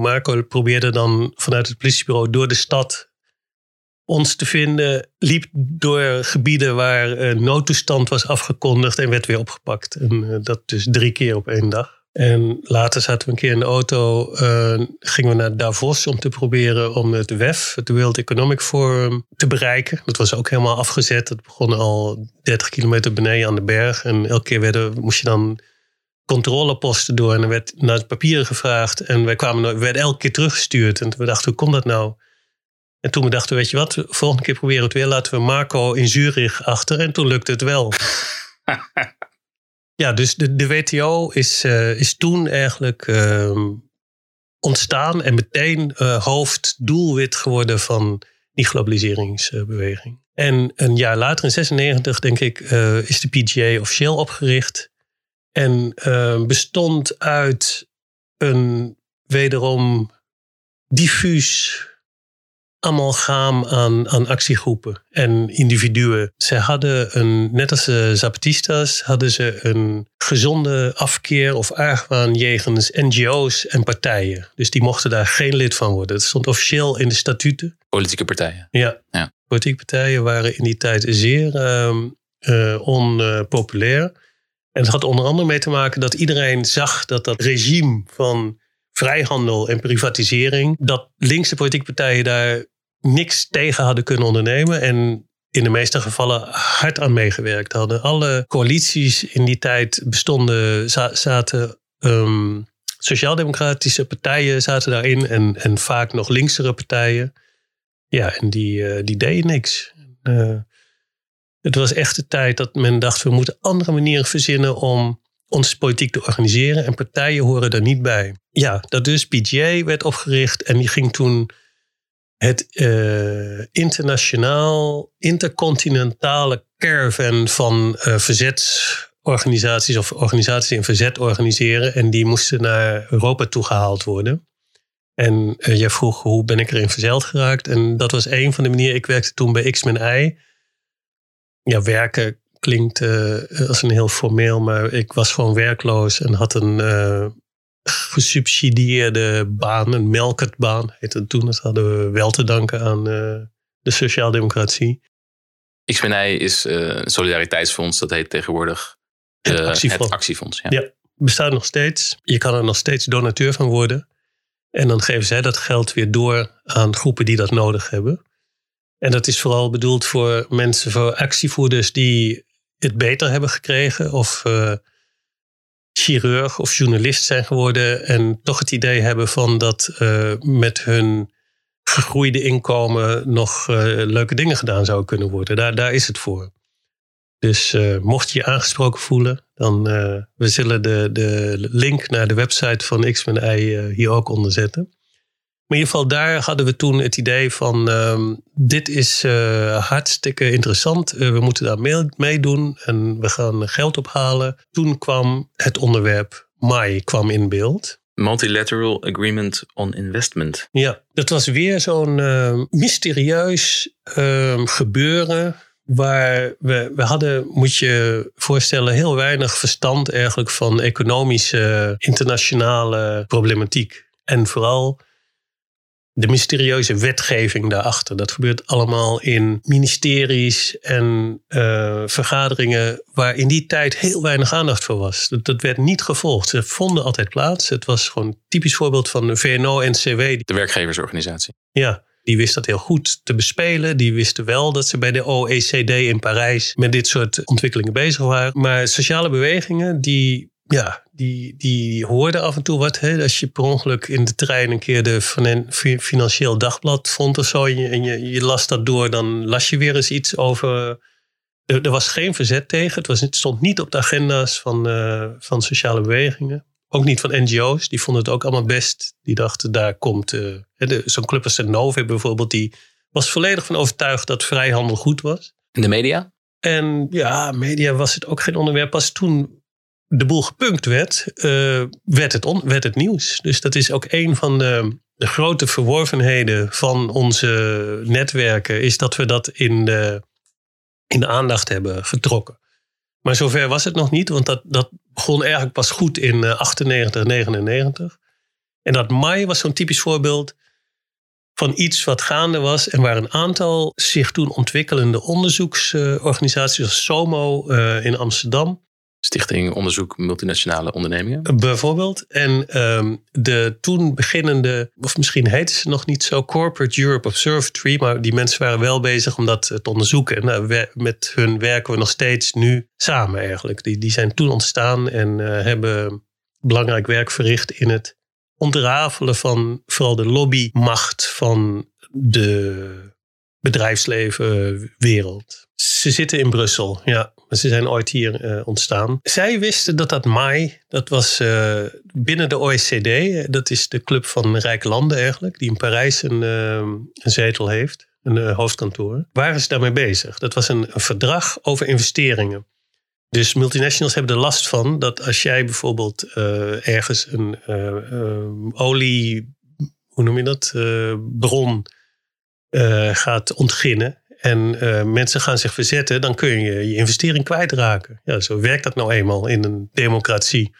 Marco probeerde dan vanuit het politiebureau door de stad ons te vinden. Liep door gebieden waar een noodtoestand was afgekondigd en werd weer opgepakt. En eh, dat dus drie keer op één dag. En later zaten we een keer in de auto, uh, gingen we naar Davos om te proberen om het WEF, het World Economic Forum, te bereiken. Dat was ook helemaal afgezet. Dat begon al 30 kilometer beneden aan de berg. En elke keer moest je dan controleposten door en er werd naar het papieren gevraagd. En wij kwamen, we werden elke keer teruggestuurd. En we dachten, hoe komt dat nou? En toen we dachten, weet je wat, volgende keer proberen we het weer. Laten we Marco in Zurich achter. En toen lukte het wel. ja, dus de, de WTO is, uh, is toen eigenlijk uh, ontstaan en meteen uh, hoofddoelwit geworden van die globaliseringsbeweging. En een jaar later, in 96, denk ik, uh, is de PGA officieel opgericht. En uh, bestond uit een wederom diffuus amalgaam aan, aan actiegroepen en individuen. Ze hadden een, net als de Zapatistas, hadden ze een gezonde afkeer of argwaan jegens NGO's en partijen. Dus die mochten daar geen lid van worden. Dat stond officieel in de statuten. Politieke partijen. Ja, Ja. politieke partijen waren in die tijd zeer ehm, eh, onpopulair. En het had onder andere mee te maken dat iedereen zag dat dat regime van vrijhandel en privatisering, dat linkse politieke partijen daar niks tegen hadden kunnen ondernemen. En in de meeste gevallen hard aan meegewerkt hadden. Alle coalities in die tijd bestonden, za- zaten. ehm, Sociaal-democratische partijen zaten daarin en, en vaak nog linksere partijen. Ja, en die, eh, die deden niks. Eh, het was echt de tijd dat men dacht: we moeten andere manieren verzinnen om onze politiek te organiseren. En partijen horen daar niet bij. Ja, dat dus PGA werd opgericht en die ging toen het eh, internationaal, intercontinentale caravan van eh, verzetsorganisaties of organisaties in verzet organiseren. En die moesten naar Europa toegehaald worden. En eh, jij vroeg hoe ben ik erin verzeild geraakt. En dat was een van de manieren. Ik werkte toen bij X-Men I. Ja, werken klinkt eh, als een heel formeel, maar ik was gewoon werkloos en had een eh, gesubsidieerde baan, een melkertbaan heette het toen. Dat hadden we wel te danken aan eh, de sociaaldemocratie. XBNI is een solidariteitsfonds, dat heet tegenwoordig Het actiefonds. Het actiefonds ja. Ja. Bestaat nog steeds. Je kan er nog steeds donateur van worden. En dan geven zij dat geld weer door aan groepen die dat nodig hebben. En dat is vooral bedoeld voor mensen, voor actievoerders die het beter hebben gekregen. Of eh, chirurg of journalist zijn geworden. En toch het idee hebben van dat eh, met hun gegroeide inkomen nog eh, leuke dingen gedaan zouden kunnen worden. Daar, daar is het voor. Dus mocht je je aangesproken voelen, dan we zullen de, de link naar de website van X-Men uh, hier ook onder zetten. Maar in ieder geval daar hadden we toen het idee van um, dit is uh, hartstikke interessant. Uh, we moeten daar meedoen en we gaan geld ophalen. Toen kwam het onderwerp MAI kwam in beeld. Multilateral Agreement on Investment. Ja, dat was weer zo'n uh, mysterieus uh, gebeuren. Waar we, we hadden, moet je voorstellen, heel weinig verstand eigenlijk van economische internationale problematiek. En vooral de mysterieuze wetgeving daarachter. Dat gebeurt allemaal in ministeries en uh, vergaderingen waar in die tijd heel weinig aandacht voor was. Dat, dat, werd niet gevolgd. Ze vonden altijd plaats. Het was gewoon een typisch voorbeeld van de VNO-NCW. De werkgeversorganisatie. Ja, die wist dat heel goed te bespelen. Die wisten wel dat ze bij de OECD in Parijs met dit soort ontwikkelingen bezig waren. Maar sociale bewegingen, die ja, die, die hoorden af en toe wat. Hè? Als je per ongeluk in de trein een keer de Financieel Dagblad vond of zo. En je, en je, je las dat door, dan las je weer eens iets over. Er, er was geen verzet tegen. Het, was, het stond niet op de agenda's van, uh, van sociale bewegingen. Ook niet van NGO's. Die vonden het ook allemaal best. Die dachten, daar komt. Uh, Zo'n club als de Nove bijvoorbeeld. Die was volledig van overtuigd dat vrijhandel goed was. In de media? En ja, media was het ook geen onderwerp. Pas toen de boel gepunkt werd, uh, werd, het on, werd het nieuws. Dus dat is ook een van de, de, grote verworvenheden van onze netwerken, is dat we dat in de, in de aandacht hebben getrokken. Maar zover was het nog niet, want dat, dat begon eigenlijk pas goed in uh, 98, 99. En dat mei was zo'n typisch voorbeeld van iets wat gaande was en waar een aantal zich toen ontwikkelende onderzoeksorganisaties, als SOMO uh, in Amsterdam, Stichting Onderzoek Multinationale Ondernemingen. Bijvoorbeeld. En um, de toen beginnende, of misschien heette ze nog niet zo, Corporate Europe Observatory. Maar die mensen waren wel bezig om dat te onderzoeken. En we, met hun werken we nog steeds nu samen eigenlijk. Die, die zijn toen ontstaan en uh, hebben belangrijk werk verricht in het ontrafelen van vooral de lobbymacht van de bedrijfslevenwereld. Ze zitten in Brussel, ja. Ze zijn ooit hier uh, ontstaan. Zij wisten dat dat MAI, dat was uh, binnen de OECD, dat is de club van rijke landen eigenlijk, die in Parijs een, een zetel heeft, een hoofdkantoor. Waren ze daarmee bezig? Dat was een, een verdrag over investeringen. Dus multinationals hebben er last van dat als jij bijvoorbeeld ergens een olie, hoe noem je dat, bron gaat ontginnen en mensen gaan zich verzetten, dan kun je je investering kwijtraken. Ja, zo werkt dat nou eenmaal in een democratie.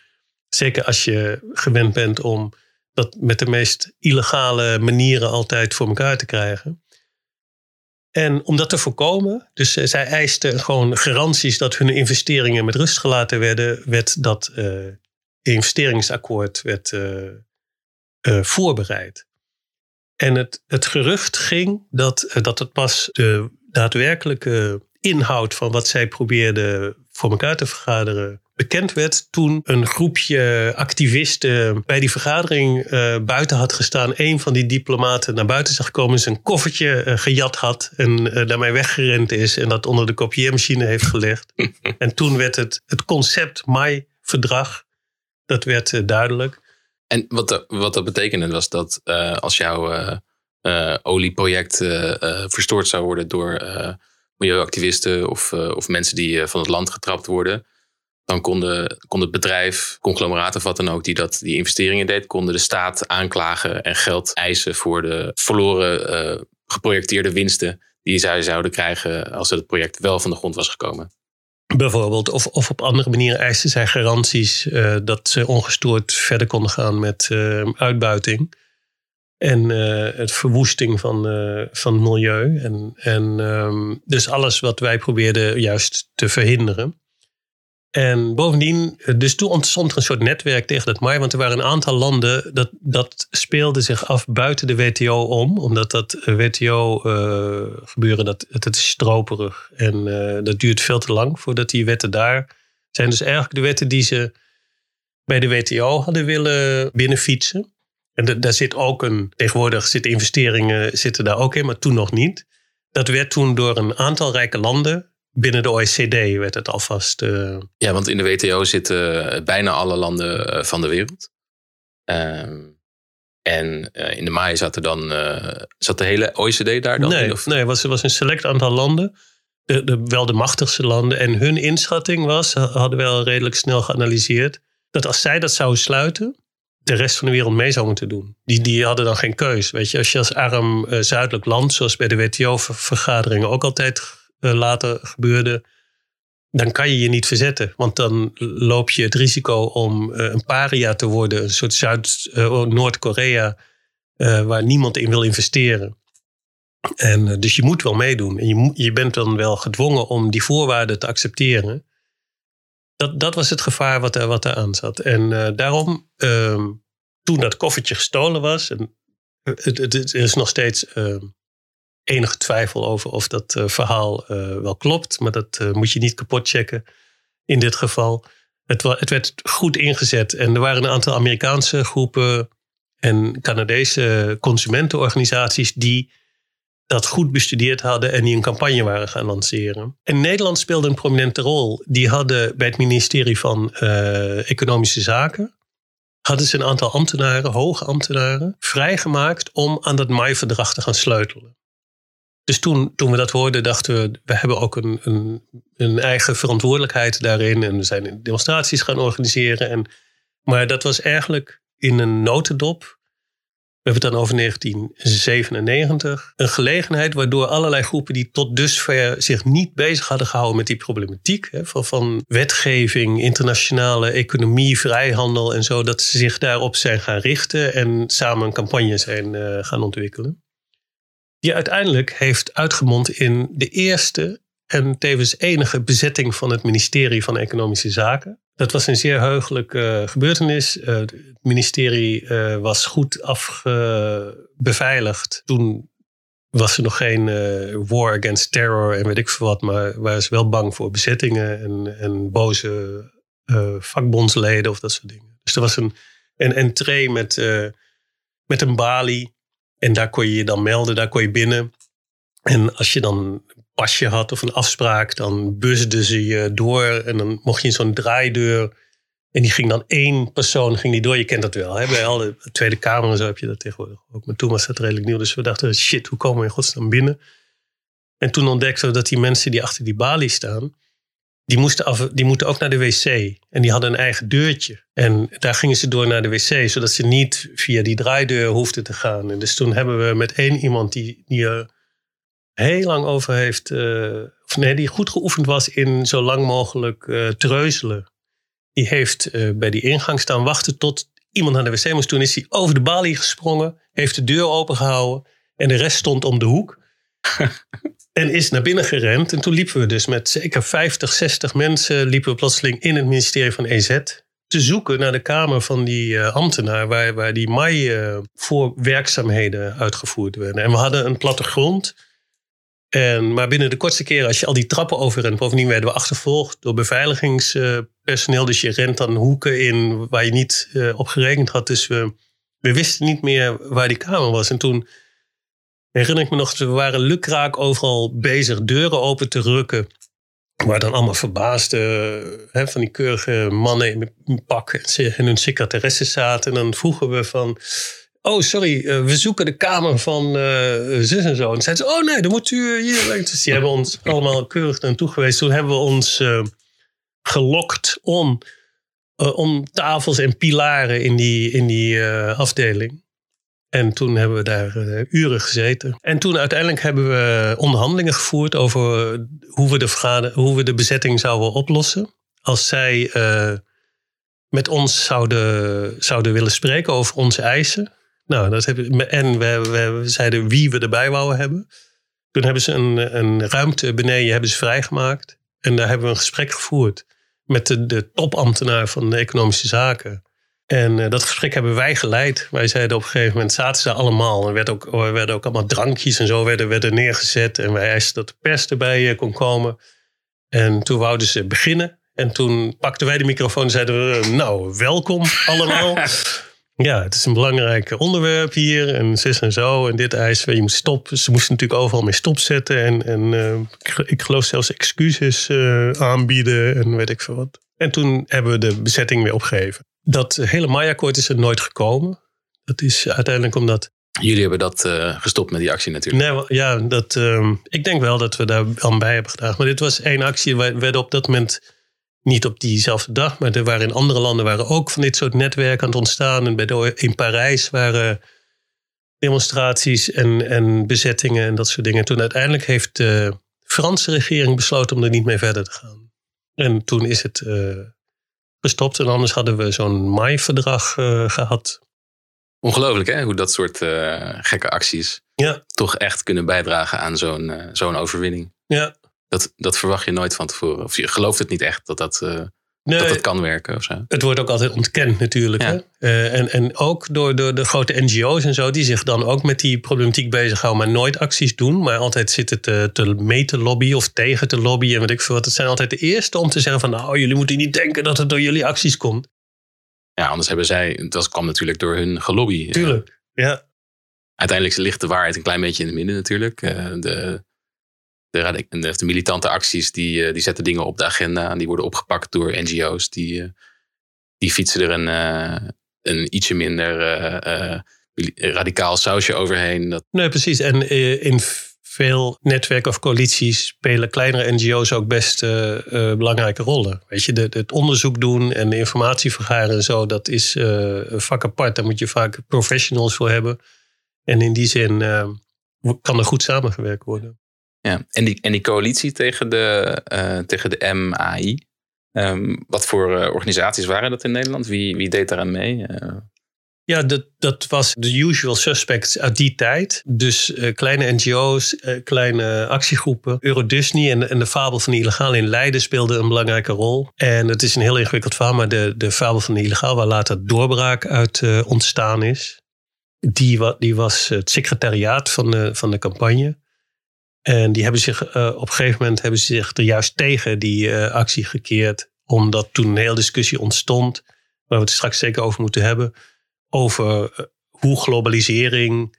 Zeker als je gewend bent om dat met de meest illegale manieren altijd voor elkaar te krijgen. En om dat te voorkomen, dus uh, zij eisten gewoon garanties dat hun investeringen met rust gelaten werden, werd dat uh, investeringsakkoord werd, voorbereid. En het, het gerucht ging dat, dat het pas de daadwerkelijke inhoud van wat zij probeerden voor elkaar te vergaderen bekend werd toen een groepje activisten bij die vergadering uh, buiten had gestaan. Een van die diplomaten naar buiten zag komen, zijn koffertje uh, gejat had en uh, daarmee weggerend is en dat onder de kopieermachine heeft gelegd. en toen werd het, het concept MAI-verdrag, dat werd duidelijk. En wat, wat dat betekende was dat als jouw olieproject verstoord zou worden door milieuactivisten of, of mensen die van het land getrapt worden dan konden, kon het bedrijf, conglomeraat of wat dan ook, die dat, die investeringen deed, konden de staat aanklagen en geld eisen voor de verloren geprojecteerde winsten die zij zouden krijgen als het project wel van de grond was gekomen. Bijvoorbeeld, of, of op andere manieren eisten zij garanties uh, dat ze ongestoord verder konden gaan met uh, uitbuiting. En het verwoesting van, van het milieu. En, en um, dus alles wat wij probeerden juist te verhinderen. En bovendien, dus toen ontstond er een soort netwerk tegen dat MAI. Want er waren een aantal landen, dat, dat speelde zich af buiten de WTO om. Omdat dat WTO-gebeuren, uh, dat, het is stroperig. En dat duurt veel te lang voordat die wetten daar zijn. Dus eigenlijk de wetten die ze bij de WTO hadden willen binnenfietsen. En daar zit ook een, tegenwoordig zitten investeringen zitten daar ook in, maar toen nog niet. Dat werd toen door een aantal rijke landen binnen de OECD werd het alvast. Uh... Ja, want in de WTO zitten bijna alle landen eh, van de wereld. Ehm, en uh, in de MAI zat er dan. zat de hele OECD daar dan nee, in? Of? Nee, het was, was een select aantal landen. De, de, wel de machtigste landen. En hun inschatting was, hadden we al redelijk snel geanalyseerd, dat als zij dat zouden sluiten, de rest van de wereld mee zou moeten doen. Die, die hadden dan geen keus. Weet je, als je als arm zuidelijk land, zoals bij de WTO-vergaderingen ook altijd eh, later gebeurde, dan kan je je niet verzetten. Want dan loop je het risico om uh, een paria te worden, een soort Zuid-Noord-Korea, uh, waar niemand in wil investeren. En dus je moet wel meedoen. En je, je bent dan wel gedwongen om die voorwaarden te accepteren. Dat, dat was het gevaar wat er, wat er aan zat. En daarom, ehm, toen dat koffertje gestolen was, het, het is nog steeds ehm, enige twijfel over of dat uh, verhaal uh, wel klopt. Maar dat uh, moet je niet kapot checken in dit geval. Het, het, werd goed ingezet. En er waren een aantal Amerikaanse groepen en Canadese consumentenorganisaties die dat goed bestudeerd hadden en die een campagne waren gaan lanceren. En Nederland speelde een prominente rol. Die hadden bij het ministerie van Economische Zaken hadden ze een aantal ambtenaren, hoge ambtenaren, vrijgemaakt om aan dat MAI-verdrag te gaan sleutelen. Dus toen, toen we dat hoorden, dachten we, we hebben ook een, een, een eigen verantwoordelijkheid daarin. En we zijn demonstraties gaan organiseren. En, maar dat was eigenlijk in een notendop. We hebben het dan over 1997. Een gelegenheid waardoor allerlei groepen die tot dusver zich niet bezig hadden gehouden met die problematiek. Hè, van, wetgeving, internationale economie, vrijhandel en zo. Dat ze zich daarop zijn gaan richten en samen een campagne zijn uh, gaan ontwikkelen die uiteindelijk heeft uitgemond in de eerste en tevens enige bezetting van het ministerie van Economische Zaken. Dat was een zeer heugelijke uh, gebeurtenis. Uh, het ministerie uh, was goed afbeveiligd. Toen was er nog geen war against terror en weet ik veel wat, maar waren ze wel bang voor bezettingen en, en boze vakbondsleden of dat soort dingen. Dus er was een, een entree met, met een balie en daar kon je je dan melden, daar kon je binnen. En als je dan een pasje had of een afspraak, dan busden ze je door. En dan mocht je in zo'n draaideur. En die ging dan één persoon ging die door. Je kent dat wel. Hè? Bij al de Tweede Kamer en zo heb je dat tegenwoordig ook. Maar toen was dat redelijk nieuw. Dus we dachten, shit, hoe komen we in godsnaam binnen? En toen ontdekten we dat die mensen die achter die balie staan die, moesten af, die moeten ook naar de wc. En die hadden een eigen deurtje. En daar gingen ze door naar de wc, zodat ze niet via die draaideur hoefden te gaan. En dus toen hebben we met één iemand die, die heel lang over heeft, uh, of nee, die goed geoefend was in zo lang mogelijk uh, treuzelen. Die heeft uh, bij die ingang staan wachten tot iemand naar de wc moest. Toen is hij over de balie gesprongen, heeft de deur opengehouden en de rest stond om de hoek. en is naar binnen gerend. En toen liepen we dus met zeker 50, 60 mensen liepen we plotseling in het ministerie van EZ te zoeken naar de kamer van die uh, ambtenaar waar, waar die MAI uh, voor werkzaamheden uitgevoerd werden. En we hadden een plattegrond. En, maar binnen de kortste keren, als je al die trappen overrent, bovendien werden we achtervolgd door beveiligingspersoneel. dus je rent dan hoeken in waar je niet uh, op gerekend had. Dus we, we wisten niet meer waar die kamer was. En toen herinner ik me nog, we waren lukraak overal bezig deuren open te rukken. Waar dan allemaal verbaasde van die keurige mannen in pak en hun secretaresse zaten. En dan vroegen we van, oh sorry, eh, we zoeken de kamer van uh, zus en zo. En zeiden ze, oh nee, dan moet u hier. Dus die hebben ons allemaal keurig naartoe geweest. Toen hebben we ons gelokt om, om tafels en pilaren in die, in die afdeling. En toen hebben we daar uh, uren gezeten. En toen uiteindelijk hebben we onderhandelingen gevoerd over hoe we de, hoe we de bezetting zouden oplossen. Als zij uh, met ons zouden, zouden willen spreken over onze eisen. Nou, dat hebben, en we, we, zeiden wie we erbij wouden hebben. Toen hebben ze een, een ruimte beneden hebben ze vrijgemaakt. En daar hebben we een gesprek gevoerd met de, de topambtenaar van de economische zaken. En uh, dat gesprek hebben wij geleid. Wij zeiden op een gegeven moment, zaten ze allemaal. Er werd ook, er werden ook allemaal drankjes en zo werden, werden neergezet. En wij eisten dat de pers erbij uh, kon komen. En toen wouden ze beginnen. En toen pakten wij de microfoon en zeiden we, nou, welkom allemaal. ja, het is een belangrijk onderwerp hier. En zus en zo. En dit eisen, je moet stoppen. Ze moesten natuurlijk overal mee stopzetten. En, en uh, ik, ik, geloof zelfs excuses aanbieden en weet ik veel wat. En toen hebben we de bezetting weer opgegeven. Dat hele Maya-akkoord is er nooit gekomen. Dat is uiteindelijk omdat. Jullie hebben dat uh, gestopt met die actie natuurlijk. Nee, ja, dat, uh, ik denk wel dat we daar aan bij hebben gedaan. Maar dit was één actie. We werden op dat moment niet op diezelfde dag, maar er waren in andere landen waren ook van dit soort netwerken aan het ontstaan. En bij de, in Parijs waren demonstraties en, en bezettingen en dat soort dingen. Toen uiteindelijk heeft de Franse regering besloten om er niet mee verder te gaan. En toen is het uh, gestopt. En anders hadden we zo'n MAI-verdrag uh, gehad. Ongelooflijk hè, hoe dat soort uh, gekke acties ja. toch echt kunnen bijdragen aan zo'n zo'n overwinning. Ja. Dat, dat verwacht je nooit van tevoren. Of je gelooft het niet echt dat dat Nee, dat het kan werken of zo. Het wordt ook altijd ontkend natuurlijk. Hè? Uh, en, en ook door, door de grote NGO's en zo, die zich dan ook met die problematiek bezighouden, maar nooit acties doen, maar altijd zitten te, te mee te lobbyen of tegen te lobbyen en weet ik veel wat. Het zijn altijd de eerste om te zeggen van nou, jullie moeten niet denken dat het door jullie acties komt. Ja, anders hebben zij, dat kwam natuurlijk door hun gelobby. Tuurlijk, ja. Uiteindelijk ligt de waarheid een klein beetje in het midden natuurlijk. Uh, de, de, de, militante acties die, eh, die zetten dingen op de agenda. En die worden opgepakt door NGO's. Die, eh, die fietsen er een, eh, een ietsje minder radicaal sausje overheen. Dat... Nee, precies. En in veel netwerken of coalities spelen kleinere NGO's ook best belangrijke rollen. Weet je, de, het onderzoek doen en de informatie vergaren en zo, dat is een vak apart. Daar moet je vaak professionals voor hebben. En in die zin kan er goed samengewerkt worden. Ja, en die, en die coalitie tegen de, uh, tegen de MAI. Ehm, wat voor uh, organisaties waren dat in Nederland? Wie, wie deed daaraan mee? Uh... Ja, dat, dat was de usual suspects uit die tijd. Dus kleine NGO's, kleine actiegroepen. Eurodisney en, en de fabel van de illegaal in Leiden speelden een belangrijke rol. En het is een heel ingewikkeld verhaal, maar de, de fabel van de illegaal, waar later doorbraak uit ontstaan is, die, die was het secretariaat van de, van de campagne. En die hebben zich uh, op een gegeven moment hebben ze zich er juist tegen die uh, actie gekeerd. Omdat toen een hele discussie ontstond, waar we het straks zeker over moeten hebben. Over uh, hoe globalisering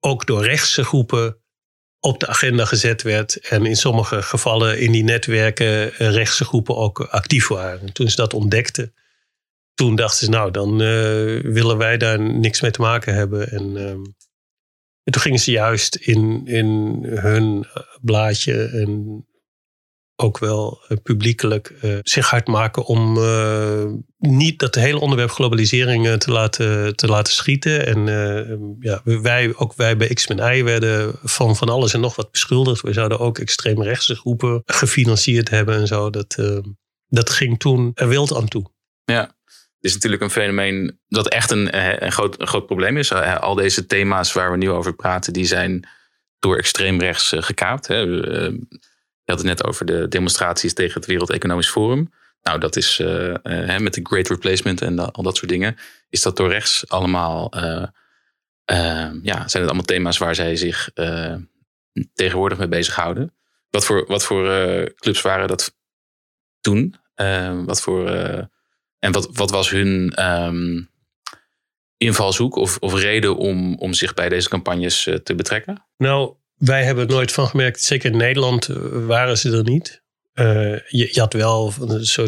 ook door rechtse groepen op de agenda gezet werd. En in sommige gevallen in die netwerken rechtse groepen ook actief waren. toen ze dat ontdekten, toen dachten ze, nou, dan willen wij daar niks mee te maken hebben. En ehm, en toen gingen ze juist in, in hun blaadje en ook wel uh, publiekelijk uh, zich hard maken om uh, niet dat hele onderwerp globalisering te, laten, te laten schieten. En ja, wij, ook wij bij X-Men I werden van van alles en nog wat beschuldigd. We zouden ook extreemrechtse groepen gefinancierd hebben en zo. Dat, dat ging toen er wild aan toe. Ja, is natuurlijk een fenomeen dat echt een, een, groot, groot probleem is. Al deze thema's waar we nu over praten, die zijn door extreemrechts gekaapt. Hè je had het net over de demonstraties tegen het Wereld Economisch Forum. Nou, dat is met de Great Replacement en al dat soort dingen. Is dat door rechts allemaal. Ja, zijn het allemaal thema's waar zij zich tegenwoordig mee bezighouden. Wat voor, wat voor clubs waren dat toen? wat voor. En wat, wat was hun um, invalshoek of, of reden om, om zich bij deze campagnes te betrekken? Nou, wij hebben er nooit van gemerkt. Zeker in Nederland eh, waren ze er niet. Uh, je, je, had wel,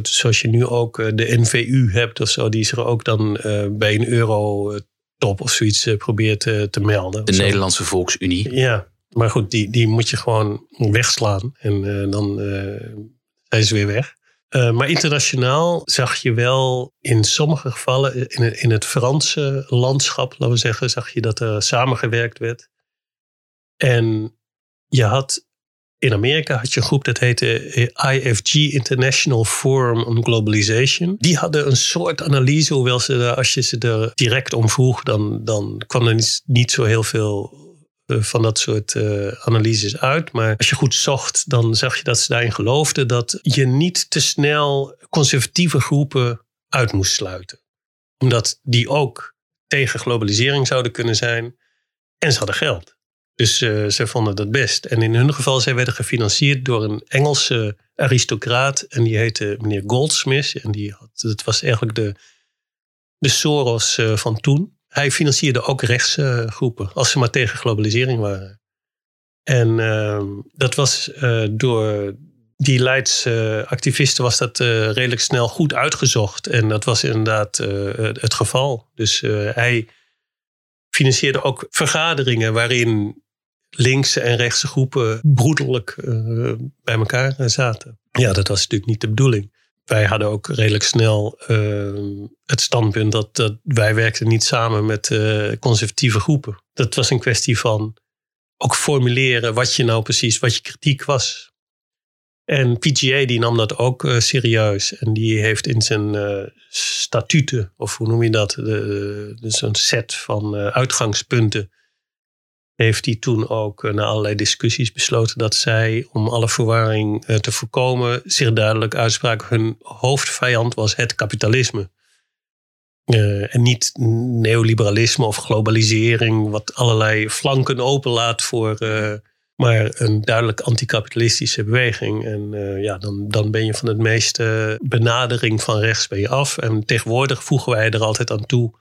zoals je nu ook eh, de NVU hebt of zo, die zich ook dan uh, bij een euro-top of zoiets probeert te melden. De Nederlandse Volksunie. Ja, maar goed, die, die moet je gewoon wegslaan en dan zijn ze weer weg. Maar internationaal zag je wel in sommige gevallen, in, in het Franse landschap, laten we zeggen, zag je dat er samengewerkt werd. En je had in Amerika had je een groep dat heette IFG International Forum on Globalization. Die hadden een soort analyse, hoewel ze als je ze er direct om vroeg, dan, dan kwam er niet, zo heel veel eh, van dat soort uh, analyses uit. Maar als je goed zocht, dan zag je dat ze daarin geloofden dat je niet te snel conservatieve groepen uit moest sluiten. Omdat die ook tegen globalisering zouden kunnen zijn en ze hadden geld. Dus uh, ze vonden dat best. En in hun geval, zij werden gefinancierd door een Engelse aristocraat. En die heette meneer Goldsmith. En die had, dat was eigenlijk de, de Soros van toen. Hij financierde ook rechtsgroepen, als ze maar tegen globalisering waren. En uh, dat was door die leidsactivisten was dat redelijk snel goed uitgezocht. En dat was inderdaad het geval. Dus hij financierde ook vergaderingen waarin linkse en rechtse groepen broederlijk bij elkaar zaten. Ja, dat was natuurlijk niet de bedoeling. Wij hadden ook redelijk snel uh, het standpunt dat, dat, wij werkten niet samen met uh, conservatieve groepen. Dat was een kwestie van ook formuleren wat je nou precies, wat je kritiek was. En PGA die nam dat ook serieus. En die heeft in zijn statuten, of hoe noem je dat, dus een set van uitgangspunten heeft hij toen ook uh, na allerlei discussies besloten dat zij, om alle verwarring uh, te voorkomen, zich duidelijk uitspraken. Hun hoofdvijand was het kapitalisme. Uh, en niet neoliberalisme of globalisering, wat allerlei flanken openlaat voor, maar een duidelijk anticapitalistische beweging. En ja, dan, dan ben je van het meeste benadering van rechts ben je af. En tegenwoordig voegen wij er altijd aan toe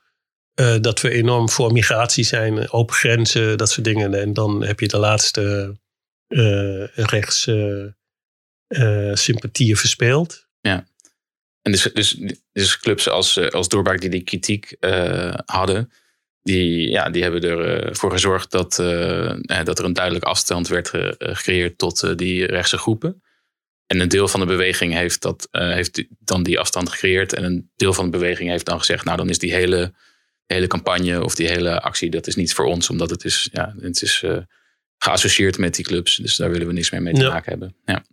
uh, dat we enorm voor migratie zijn, open grenzen, dat soort dingen. En dan heb je de laatste uh, rechts uh, sympathieën verspeeld. Ja. En dus, dus, dus clubs als, als Doorbraak die die kritiek hadden, die, ja, die hebben ervoor gezorgd dat, dat er een duidelijk afstand werd gecreëerd tot die rechtse groepen. En een deel van de beweging heeft, dat, heeft dan die afstand gecreëerd. En een deel van de beweging heeft dan gezegd, nou dan is die hele hele campagne of die hele actie, dat is niet voor ons, omdat het is, ja, het is uh, geassocieerd met die clubs. Dus daar willen we niks meer mee te maken hebben. Ja.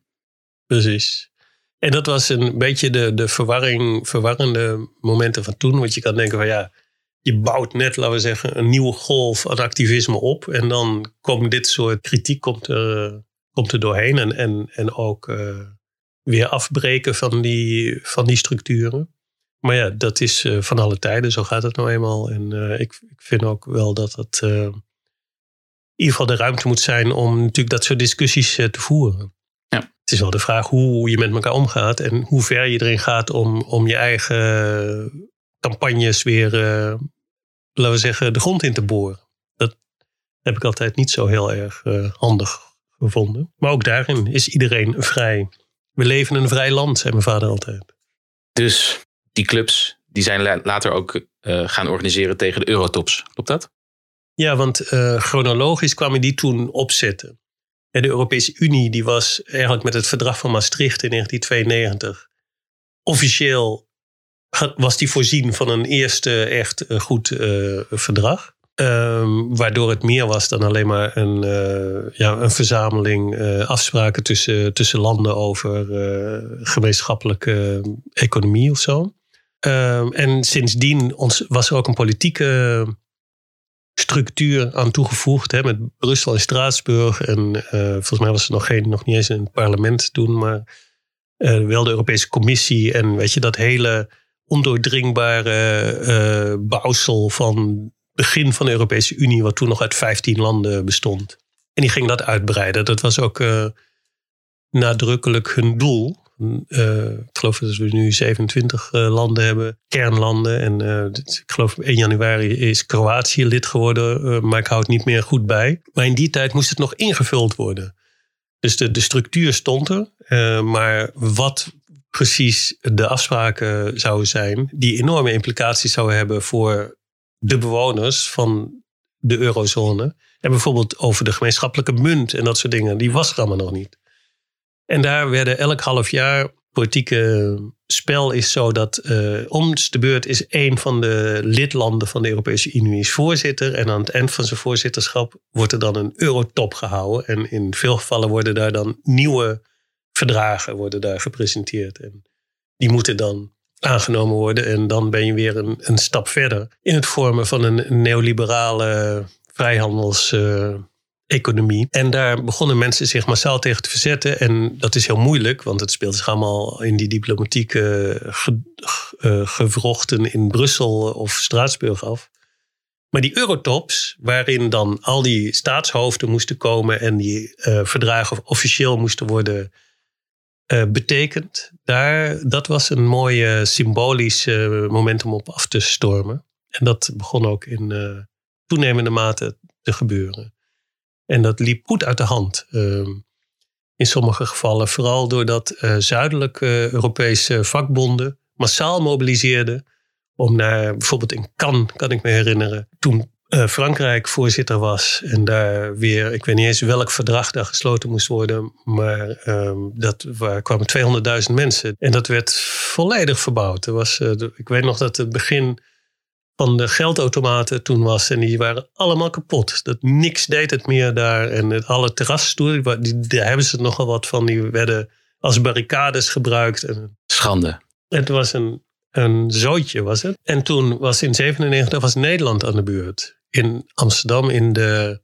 Precies. En dat was een beetje de, de verwarring, verwarrende momenten van toen. Want je kan denken van ja, je bouwt net, laten we zeggen, een nieuwe golf aan activisme op. En dan komt dit soort kritiek komt er, komt er doorheen. En, en, en ook uh, weer afbreken van die, van die structuren. Maar ja, dat is uh, van alle tijden. Zo gaat het nou eenmaal. En uh, ik, ik, vind ook wel dat het uh, in ieder geval de ruimte moet zijn om natuurlijk dat soort discussies te voeren. Ja. Het is wel de vraag hoe je met elkaar omgaat en hoe ver je erin gaat om, om je eigen campagnes weer, laten we zeggen, de grond in te boren. Dat heb ik altijd niet zo heel erg handig gevonden. Maar ook daarin is iedereen vrij. We leven in een vrij land, zei mijn vader altijd. Dus die clubs die zijn later ook uh, gaan organiseren tegen de Eurotops. Klopt dat? Ja, want uh, chronologisch kwamen die toen opzetten. En de Europese Unie die was eigenlijk met het verdrag van Maastricht in 1992 officieel was die voorzien van een eerste echt goed uh, verdrag. Um, waardoor het meer was dan alleen maar een, ja, een verzameling afspraken tussen, tussen landen over gemeenschappelijke economie of zo. Um, en sindsdien ons, was er ook een politieke structuur aan toegevoegd. Hè, met Brussel en Straatsburg. En uh, volgens mij was er nog, geen, nog niet eens het parlement toen. Maar uh, wel de Europese Commissie. En weet je, dat hele ondoordringbare uh, bouwsel van begin van de Europese Unie. Wat toen nog uit 15 landen bestond. En die ging dat uitbreiden. Dat was ook nadrukkelijk hun doel. Uh, ik geloof dat we nu 27 uh, eh, landen hebben, kernlanden. En uh, ik geloof 1 januari is Kroatië lid geworden, maar ik hou het niet meer goed bij. Maar in die tijd moest het nog ingevuld worden. Dus de, de structuur stond er, maar wat precies de afspraken zouden zijn, die enorme implicaties zouden hebben voor de bewoners van de eurozone. En bijvoorbeeld over de gemeenschappelijke munt en dat soort dingen, die was er allemaal nog niet. En daar werden elk half jaar politieke spel is zo dat uh, om de beurt is een van de lidlanden van de Europese Unie voorzitter. En aan het eind van zijn voorzitterschap wordt er dan een eurotop gehouden. En in veel gevallen worden daar dan nieuwe verdragen worden daar gepresenteerd. En die moeten dan aangenomen worden. En dan ben je weer een, een stap verder in het vormen van een neoliberale vrijhandels. Uh, economie. En daar begonnen mensen zich massaal tegen te verzetten. En dat is heel moeilijk, want het speelt zich allemaal in die diplomatieke uh, gewrochten in Brussel of Straatsburg af. Maar die eurotops, waarin dan al die staatshoofden moesten komen en die uh, verdragen officieel moesten worden betekend, daar, dat was een mooi symbolisch moment om op af te stormen. En dat begon ook in toenemende mate te gebeuren. En dat liep goed uit de hand. Ehm, in sommige gevallen, vooral doordat uh, zuidelijke Europese vakbonden massaal mobiliseerden om naar bijvoorbeeld in Cannes, kan ik me herinneren, toen uh, Frankrijk voorzitter was en daar weer, ik weet niet eens welk verdrag daar gesloten moest worden, maar um, dat waar kwamen 200.000 mensen en dat werd volledig verbouwd. Er was, uh, ik weet nog dat het begin van de geldautomaten toen was. En die waren allemaal kapot. Dat niks deed het meer daar. En het, alle terrasstoelen, die, daar hebben ze nogal wat van. Die werden als barricades gebruikt. En, Schande. Het was een, een zootje, was het. En toen was in 97 was Nederland aan de beurt. In Amsterdam in de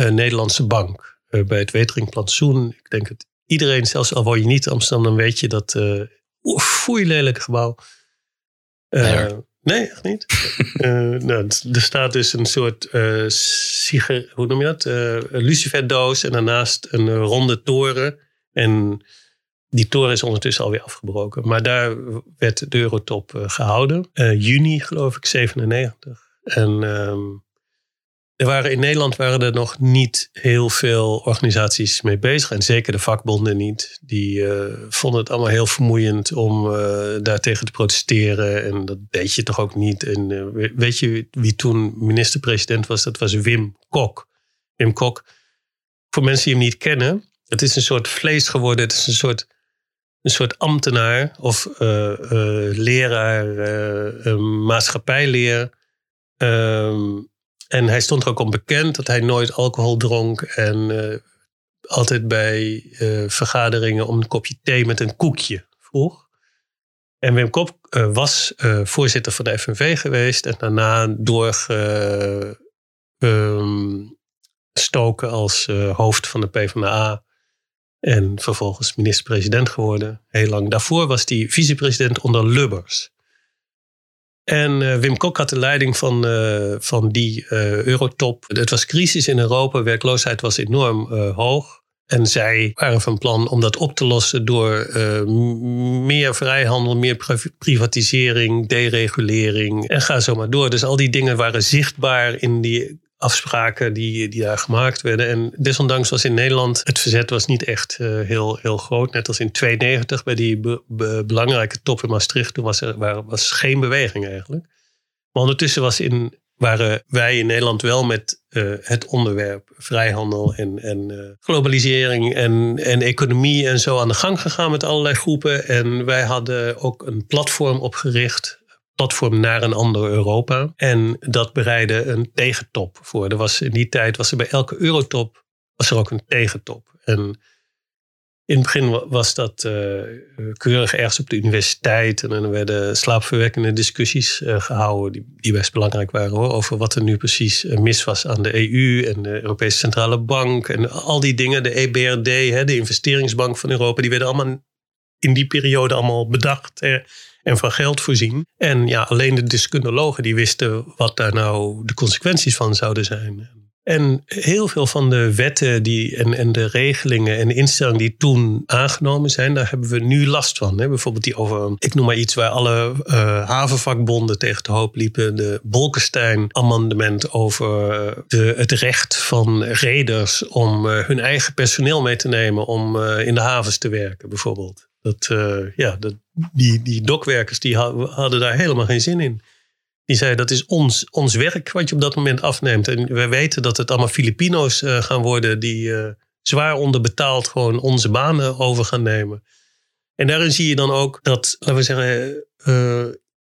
uh, Nederlandse Bank. Uh, bij het Weteringplantsoen. Ik denk dat iedereen, zelfs al woon je niet in Amsterdam, dan weet je dat... Uh, foei lelijk gebouw. Uh, Nee, echt niet. uh, nou, er staat dus een soort uh, sigar, hoe noem je dat? Uh, luciferdoos en daarnaast een ronde toren. En die toren is ondertussen alweer afgebroken. Maar daar werd de Eurotop gehouden. juni geloof ik, 97. En um, er waren, in Nederland waren er nog niet heel veel organisaties mee bezig. En zeker de vakbonden niet. Die uh, vonden het allemaal heel vermoeiend om uh, daartegen te protesteren. En dat deed je toch ook niet. En uh, weet je wie toen minister-president was? Dat was Wim Kok. Wim Kok, voor mensen die hem niet kennen. Het is een soort vlees geworden. Het is een soort, een soort ambtenaar of leraar maatschappijleer. Um, en hij stond er ook om bekend dat hij nooit alcohol dronk. En uh, altijd bij uh, vergaderingen om een kopje thee met een koekje vroeg. En Wim Kop uh, was voorzitter van de FNV geweest. En daarna doorgestoken um, als hoofd van de PvdA. En vervolgens minister-president geworden. Heel lang. Daarvoor was hij vicepresident onder Lubbers. En uh, Wim Kok had de leiding van, uh, van die uh, eurotop. Het was crisis in Europa, werkloosheid was enorm hoog. En zij waren van plan om dat op te lossen door meer vrijhandel, meer privatisering, deregulering en ga zo maar door. Dus al die dingen waren zichtbaar in die afspraken die, die daar gemaakt werden. En desondanks was in Nederland het verzet was niet echt uh, heel, heel groot. Net als in 92 bij die be, be, belangrijke top in Maastricht. Toen was er waar, was geen beweging eigenlijk. Maar ondertussen was in waren wij in Nederland wel met uh, het onderwerp vrijhandel en, en uh, globalisering en, en economie en zo aan de gang gegaan met allerlei groepen. En wij hadden ook een platform opgericht. Platform naar een ander Europa. En dat bereidde een tegentop voor. Er was, in die tijd was er bij elke eurotop was er ook een tegentop. En in het begin was dat uh, keurig ergens op de universiteit. En dan werden slaapverwekkende discussies uh, gehouden, die, die, best belangrijk waren hoor, over wat er nu precies uh, mis was aan de EU en de Europese Centrale Bank en al die dingen. De EBRD, hè, de investeringsbank van Europa, die werden allemaal in die periode allemaal bedacht en van geld voorzien. En ja, alleen de deskundigen die wisten wat daar nou de consequenties van zouden zijn. En heel veel van de wetten die, en, en de regelingen en de instellingen die toen aangenomen zijn, daar hebben we nu last van. Hè? Bijvoorbeeld die over, ik noem maar iets waar alle uh, havenvakbonden tegen de hoop liepen. De Bolkestein-amendement over de, het recht van reders om uh, hun eigen personeel mee te nemen om in de havens te werken, bijvoorbeeld. Dat, ja, dat, die, die dokwerkers die hadden daar helemaal geen zin in. Die zei dat is ons, ons werk wat je op dat moment afneemt. En we weten dat het allemaal Filipino's uh, gaan worden die uh, zwaar onderbetaald gewoon onze banen over gaan nemen. En daarin zie je dan ook dat, laten we zeggen,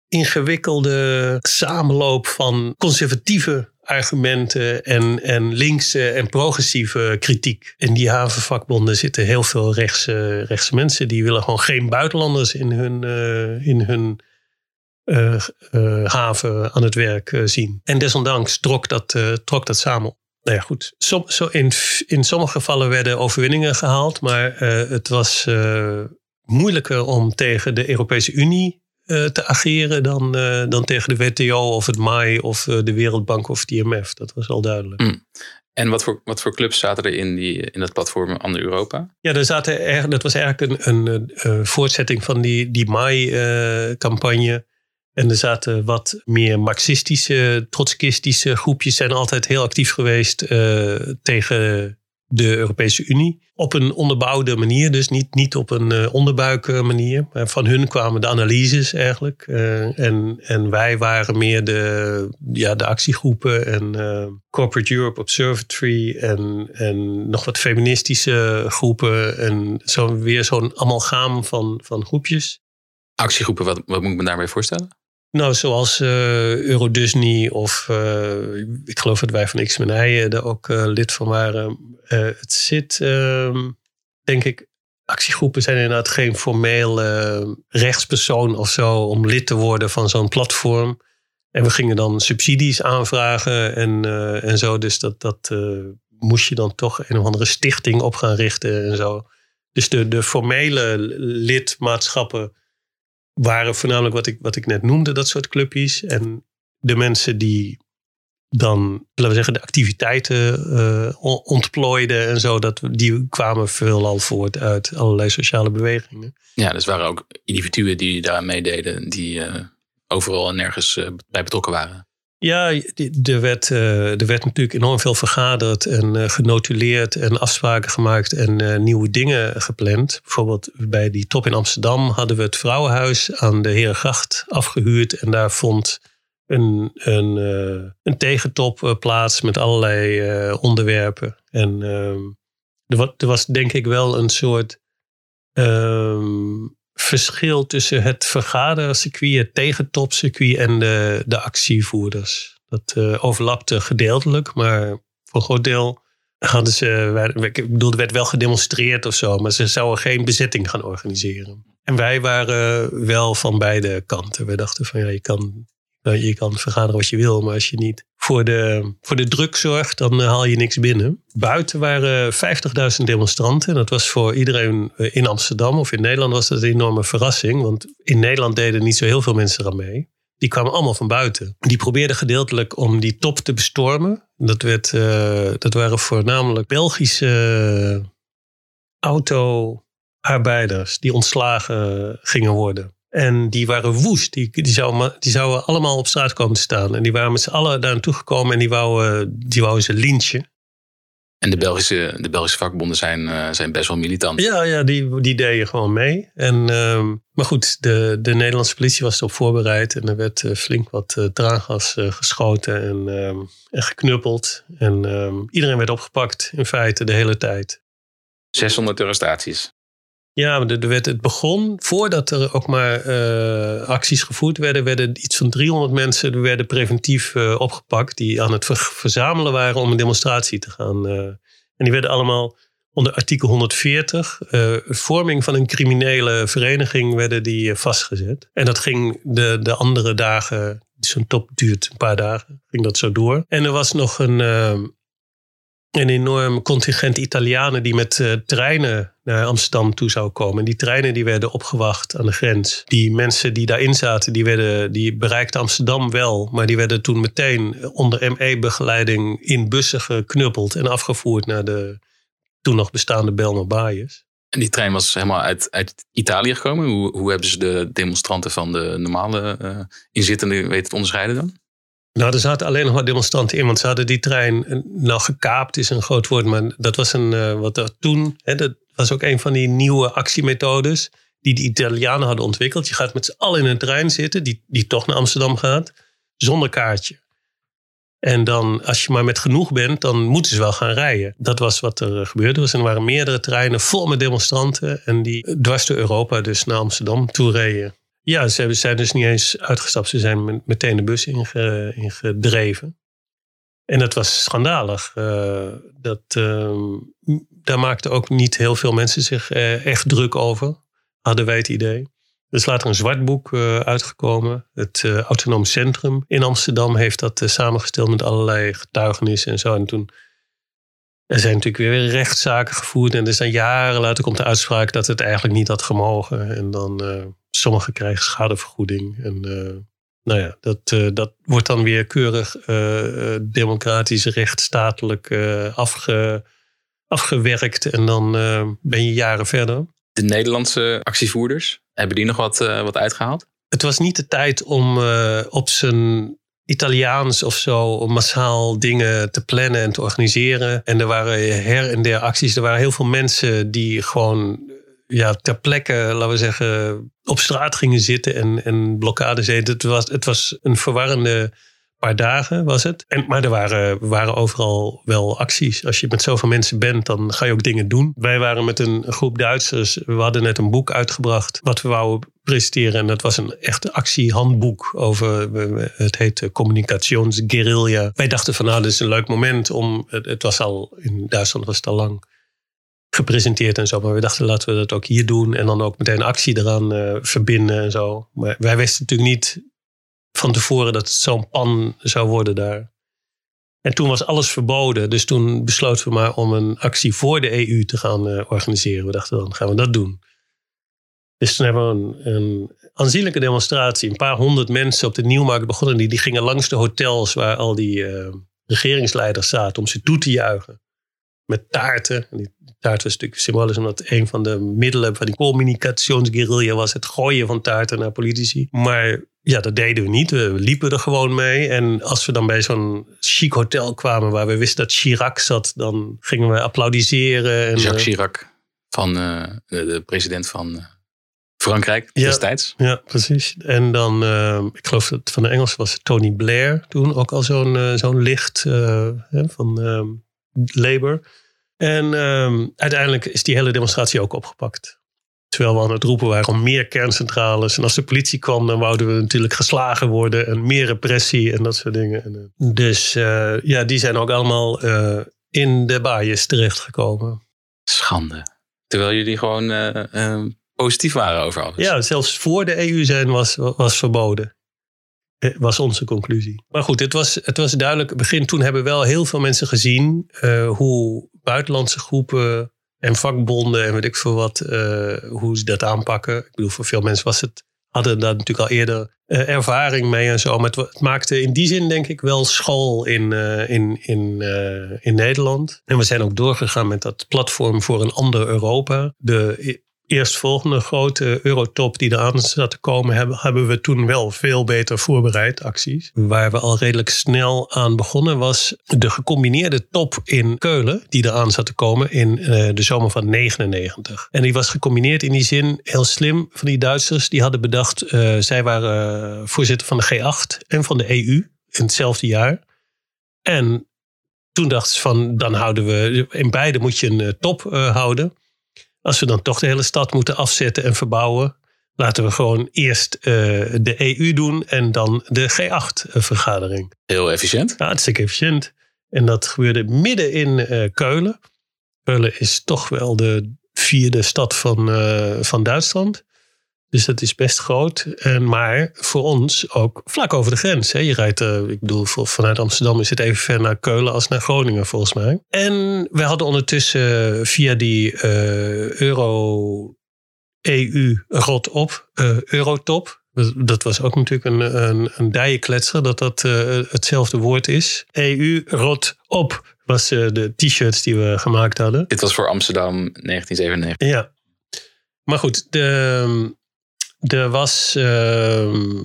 ingewikkelde samenloop van conservatieve argumenten en, en linkse en progressieve kritiek. In die havenvakbonden zitten heel veel rechtse, mensen. Die willen gewoon geen buitenlanders in hun, in hun uh, uh, haven aan het werk zien. En desondanks trok dat, trok dat samen Nou ja, goed. In, in sommige gevallen werden overwinningen gehaald, maar het was moeilijker om tegen de Europese Unie te ageren dan, dan tegen de WTO of het MAI of de Wereldbank of het IMF. Dat was al duidelijk. Mm. En wat voor, wat voor clubs zaten er in, die, in dat platform Ander Europa? Ja, er zaten er, dat was eigenlijk een, een, een voortzetting van die, die MAI-campagne. En er zaten wat meer marxistische, trotskistische groepjes zijn altijd heel actief geweest uh, tegen de Europese Unie. Op een onderbouwde manier, dus niet, niet op een uh, onderbuik manier. Maar van hun kwamen de analyses eigenlijk. Uh, en, en wij waren meer de, ja, de actiegroepen en Corporate Europe Observatory en, en nog wat feministische groepen. En zo, weer zo'n amalgaam van, van groepjes. Actiegroepen, wat, wat moet ik me daarmee voorstellen? Nou, zoals uh, Euro Disney of uh, ik geloof dat wij van X-Men er ook uh, lid van waren. Het zit, ehm, denk ik, actiegroepen zijn inderdaad geen formeel rechtspersoon of zo om lid te worden van zo'n platform. En we gingen dan subsidies aanvragen en, en zo. Dus dat, dat moest je dan toch een of andere stichting op gaan richten en zo. Dus de, de formele lidmaatschappen waren voornamelijk wat ik, wat ik net noemde, dat soort clubjes. En de mensen die dan, laten we zeggen, de activiteiten uh, ontplooiden en zo, dat, die kwamen veelal voort uit allerlei sociale bewegingen. Ja, dus waren ook individuen die daar meededen, die uh, overal en nergens uh, bij betrokken waren. Ja, er werd, eh, er werd natuurlijk enorm veel vergaderd en genotuleerd en afspraken gemaakt en nieuwe dingen gepland. Bijvoorbeeld bij die top in Amsterdam hadden we het Vrouwenhuis aan de Herengracht afgehuurd. En daar vond een, een, een tegentop plaats met allerlei onderwerpen. En ehm, er, was, denk ik wel een soort ehm, verschil tussen het vergadercircuit, het tegentopcircuit en de, de actievoerders. Dat overlapte gedeeltelijk, maar voor een groot deel hadden ze, ik bedoel, er werd wel gedemonstreerd of zo, maar ze zouden geen bezetting gaan organiseren. En wij waren wel van beide kanten. We dachten van ja, je kan nou, je kan vergaderen wat je wil, maar als je niet voor de, voor de druk zorgt, dan eh, haal je niks binnen. Buiten waren 50.000 demonstranten. Dat was voor iedereen eh, in Amsterdam of in Nederland was dat een enorme verrassing. Want in Nederland deden niet zo heel veel mensen aan mee. Die kwamen allemaal van buiten. Die probeerden gedeeltelijk om die top te bestormen. Dat, werd, dat waren voornamelijk Belgische auto-arbeiders die ontslagen gingen worden. En die waren woest. Die, die, zouden, die zouden allemaal op straat komen te staan. En die waren met z'n allen daar naartoe gekomen en die wouden, die wouden ze lynchen. En de Belgische, de Belgische vakbonden zijn, uh, zijn best wel militant. Ja, ja die, die deden gewoon mee. En, uh, maar goed, de, de Nederlandse politie was erop voorbereid. En er werd uh, flink wat uh, traangas geschoten en, ehm, en geknuppeld. En ehm, iedereen werd opgepakt, in feite, de hele tijd. 600 arrestaties. Ja, er werd, het begon voordat er ook maar uh, acties gevoerd werden, werden iets van 300 mensen werden preventief uh, opgepakt die aan het ver verzamelen waren om een demonstratie te gaan. Uh, en die werden allemaal onder artikel 140, vorming van een criminele vereniging, werden die vastgezet. En dat ging de, de andere dagen, zo'n top duurt een paar dagen, ging dat zo door. En er was nog een een enorm contingent Italianen die met treinen naar Amsterdam toe zou komen. En die treinen die werden opgewacht aan de grens. Die mensen die daarin zaten, die, werden, die bereikten Amsterdam wel. Maar die werden toen meteen onder ME-begeleiding in bussen geknuppeld en afgevoerd naar de toen nog bestaande Belmer Baaiers. En die trein was helemaal uit, uit Italië gekomen. Hoe, hoe hebben ze de demonstranten van de normale uh, inzittenden weten te onderscheiden dan? Nou, er zaten alleen nog maar demonstranten in, want ze hadden die trein, eh, nou gekaapt is een groot woord, maar dat was een, uh, wat er toen, hè, was ook een van die nieuwe actiemethodes die de Italianen hadden ontwikkeld. Je gaat met z'n allen in een trein zitten, die, die toch naar Amsterdam gaat, zonder kaartje. En dan, als je maar met genoeg bent, dan moeten ze wel gaan rijden. Dat was wat er gebeurde. Dus er waren meerdere treinen vol met demonstranten. En die dwars door Europa dus naar Amsterdam toe reden. Ja, ze zijn dus niet eens uitgestapt. Ze zijn meteen de bus ingedreven. En dat was schandalig. Uh, dat, uh, daar maakten ook niet heel veel mensen zich uh, echt druk over. Hadden wij het idee. Er is later een zwart boek uh, uitgekomen. Het Autonoom Centrum in Amsterdam heeft dat samengesteld met allerlei getuigenissen en zo. En toen er zijn natuurlijk weer rechtszaken gevoerd. En er zijn jaren later komt de uitspraak dat het eigenlijk niet had gemogen. En dan sommigen krijgen schadevergoeding. En uh, nou ja, dat, uh, dat wordt dan weer keurig uh, democratisch, rechtsstatelijk afge, afgewerkt. En dan ben je jaren verder. De Nederlandse actievoerders, hebben die nog wat, wat uitgehaald? Het was niet de tijd om op zijn Italiaans of zo massaal dingen te plannen en te organiseren. En er waren her en der acties. Er waren heel veel mensen die gewoon ja, ter plekke, laten we zeggen, op straat gingen zitten en, en blokkades deden. Het was, het was een verwarrende paar dagen, was het. En, maar er waren, waren overal wel acties. Als je met zoveel mensen bent, dan ga je ook dingen doen. Wij waren met een groep Duitsers. We hadden net een boek uitgebracht wat we wouden presenteren. En dat was een echte actiehandboek over, het heet Communicationsguerilla. Wij dachten van nou, dit is een leuk moment om, het, het was al, in Duitsland was het al lang gepresenteerd en zo. Maar we dachten, laten we dat ook hier doen. En dan ook meteen actie eraan uh, verbinden en zo. Maar wij wisten natuurlijk niet van tevoren dat het zo'n pan zou worden daar. En toen was alles verboden. Dus toen besloten we maar om een actie voor de EU te gaan uh, organiseren. We dachten, dan gaan we dat doen. Dus toen hebben we een, een aanzienlijke demonstratie. Een paar honderd mensen op de Nieuwmarkt begonnen. Die, die gingen langs de hotels waar al die uh, regeringsleiders zaten om ze toe te juichen. Met taarten. En die taart was natuurlijk symbolisch omdat een van de middelen van die communicationsguerrilla was het gooien van taarten naar politici. Maar ja, dat deden we niet. We liepen er gewoon mee. En als we dan bij zo'n chic hotel kwamen waar we wisten dat Chirac zat, dan gingen we applaudisseren. En, Jacques eh, Chirac, van uh, de, president van uh, Frankrijk ja, destijds. Ja, precies. En dan, uh, ik geloof dat van de Engels was Tony Blair toen ook al zo'n zo'n licht van Labour. En um, uiteindelijk is die hele demonstratie ook opgepakt. Terwijl we aan het roepen waren om meer kerncentrales. En als de politie kwam, dan wouden we natuurlijk geslagen worden. En meer repressie en dat soort dingen. En, uh, dus uh, ja, die zijn ook allemaal uh, in de baaiers terechtgekomen. Schande. Terwijl jullie gewoon positief waren over alles. Ja, zelfs voor de EU zijn was, was verboden. Was onze conclusie. Maar goed, het was, het was duidelijk. Begin toen hebben wel heel veel mensen gezien hoe buitenlandse groepen en vakbonden en weet ik veel wat, uh, hoe ze dat aanpakken. Ik bedoel, voor veel mensen was het, hadden daar natuurlijk al eerder uh, ervaring mee en zo. Maar het, maakte in die zin denk ik wel school in, uh, in, in, in Nederland. En we zijn ook doorgegaan met dat platform voor een ander Europa. De eerstvolgende grote eurotop die eraan zat te komen, hebben, hebben we toen wel veel beter voorbereid acties. Waar we al redelijk snel aan begonnen was de gecombineerde top in Keulen, die eraan zat te komen in uh, de zomer van 99. En die was gecombineerd in die zin heel slim van die Duitsers. Die hadden bedacht, uh, zij waren voorzitter van de G8 en van de EU in hetzelfde jaar. En toen dachten ze van, dan houden we, in beide moet je een top houden. Als we dan toch de hele stad moeten afzetten en verbouwen, laten we gewoon eerst uh, de EU doen en dan de G8-vergadering. Heel efficiënt. Ja, hartstikke efficiënt. En dat gebeurde midden in uh, Keulen. Keulen is toch wel de vierde stad van, uh, van Duitsland. Dus dat is best groot. En, maar voor ons ook vlak over de grens. Hè. Je rijdt, uh, ik bedoel, vanuit Amsterdam is het even ver naar Keulen als naar Groningen volgens mij. En we hadden ondertussen via die uh, Euro EU rot op, uh, Eurotop. Dat was ook natuurlijk een, een, een dijenkletser, dat dat hetzelfde woord is. EU rot op was de t-shirts die we gemaakt hadden. Dit was voor Amsterdam 1997. Ja. Maar goed, de, er was ehm,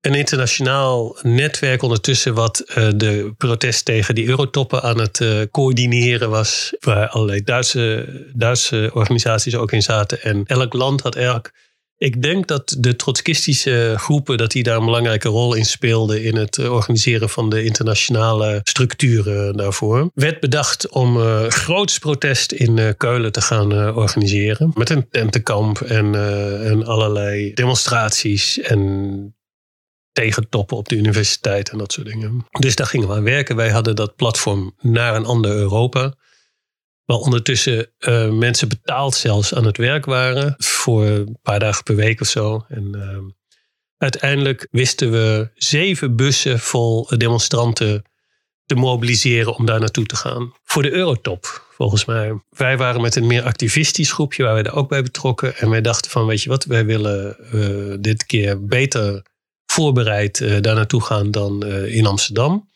een internationaal netwerk ondertussen wat uh, de protest tegen die eurotoppen aan het uh, coördineren was. Waar allerlei Duitse, Duitse organisaties ook in zaten. En elk land had eigenlijk... Ik denk dat de trotskistische groepen dat die daar een belangrijke rol in speelden in het organiseren van de internationale structuren daarvoor. Werd bedacht om uh, groots protest in uh, Keulen te gaan organiseren. Met een tentenkamp en, en allerlei demonstraties en tegentoppen op de universiteit en dat soort dingen. Dus daar gingen we aan werken. Wij hadden dat platform naar een ander Europa. Waar ondertussen uh, mensen betaald zelfs aan het werk waren. Voor een paar dagen per week of zo. En uh, uiteindelijk wisten we zeven bussen vol demonstranten te mobiliseren om daar naartoe te gaan. Voor de Eurotop, volgens mij. Wij waren met een meer activistisch groepje waar wij er ook bij betrokken. En wij dachten van, weet je wat, wij willen uh, dit keer beter voorbereid daar naartoe gaan dan in Amsterdam.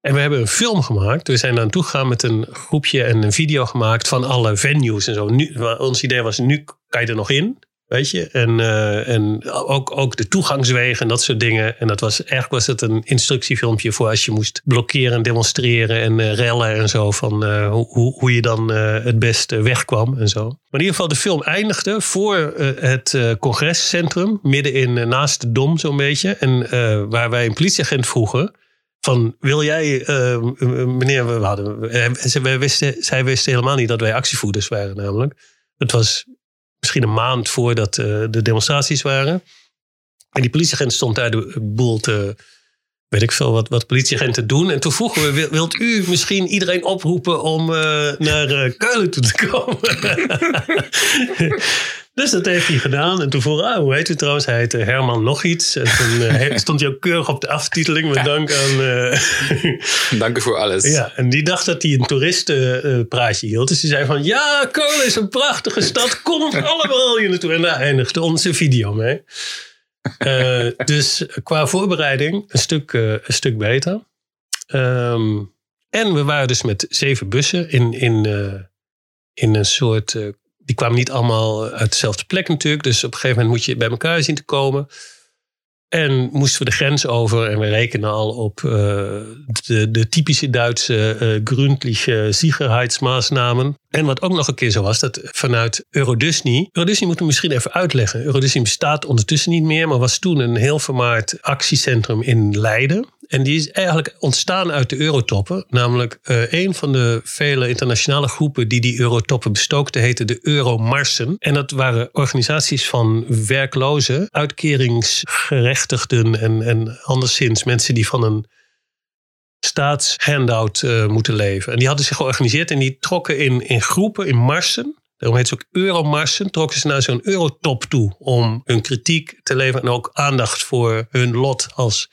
En we hebben een film gemaakt. We zijn daar naartoe gegaan met een groepje en een video gemaakt van alle venues en zo. Nu, ons idee was, nu kan je er nog in. Weet je? En, uh, en ook, ook de toegangswegen en dat soort dingen. En dat was, eigenlijk was het een instructiefilmpje voor als je moest blokkeren en demonstreren en uh, rellen en zo. Van uh, hoe, hoe je dan het beste wegkwam en zo. Maar in ieder geval, de film eindigde voor het congrescentrum. Midden in, naast de Dom zo'n beetje. En waar wij een politieagent vroegen van wil jij, uh, meneer, we hadden, wij wisten, zij wisten helemaal niet dat wij actievoerders waren namelijk. Het was misschien een maand voordat uh, de demonstraties waren. En die politieagent stond daar de boel te, weet ik veel, wat, wat politieagenten doen. En toen vroegen we, wilt u misschien iedereen oproepen om naar Keulen toe te komen? Dus dat heeft hij gedaan. En toen vroeg ah, hoe heet u trouwens? Hij heette Herman nog iets. En toen uh, stond hij ook keurig op de aftiteling. Met dank aan... Uh, dank u voor alles. Ja, en die dacht dat hij een toeristenpraatje uh, hield. Dus hij zei van... Ja, Keulen is een prachtige stad. Kom allemaal hier naartoe. En daar eindigde onze video mee. dus qua voorbereiding een stuk, een stuk beter. Um, en we waren dus met zeven bussen in, in, in een soort die kwamen niet allemaal uit dezelfde plek natuurlijk. Dus op een gegeven moment moet je bij elkaar zien te komen. En moesten we de grens over en we rekenen al op uh, de, de, typische Duitse uh, gründliche. En wat ook nog een keer zo was, dat vanuit Eurodisney... Eurodisney moeten we misschien even uitleggen. Eurodisney bestaat ondertussen niet meer, maar was toen een heel vermaard actiecentrum in Leiden. En die is eigenlijk ontstaan uit de eurotoppen. Namelijk uh, een van de vele internationale groepen die die eurotoppen bestookte, heette de Euromarsen. En dat waren organisaties van werklozen, uitkeringsgerechtigden en, en anderszins mensen die van een staatshandout uh, moeten leven. En die hadden zich georganiseerd en die trokken in, in groepen, in marsen. Daarom heet ze ook Euromarsen. Trokken ze naar zo'n eurotop toe om hun kritiek te leveren en ook aandacht voor hun lot als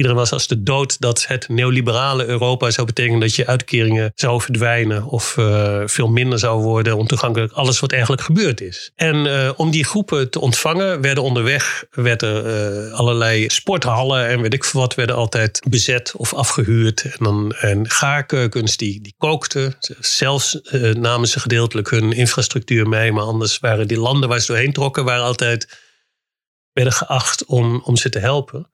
Iedereen was als de dood dat het neoliberale Europa zou betekenen dat je uitkeringen zou verdwijnen of uh, veel minder zou worden, ontoegankelijk, alles wat eigenlijk gebeurd is. En uh, om die groepen te ontvangen werden onderweg werden, uh, allerlei sporthallen en weet ik veel wat, werden altijd bezet of afgehuurd. En, dan, en gaarkeukens die, die kookten. Zelfs namen ze gedeeltelijk hun infrastructuur mee, maar anders waren die landen waar ze doorheen trokken, waren altijd werden geacht om, om ze te helpen.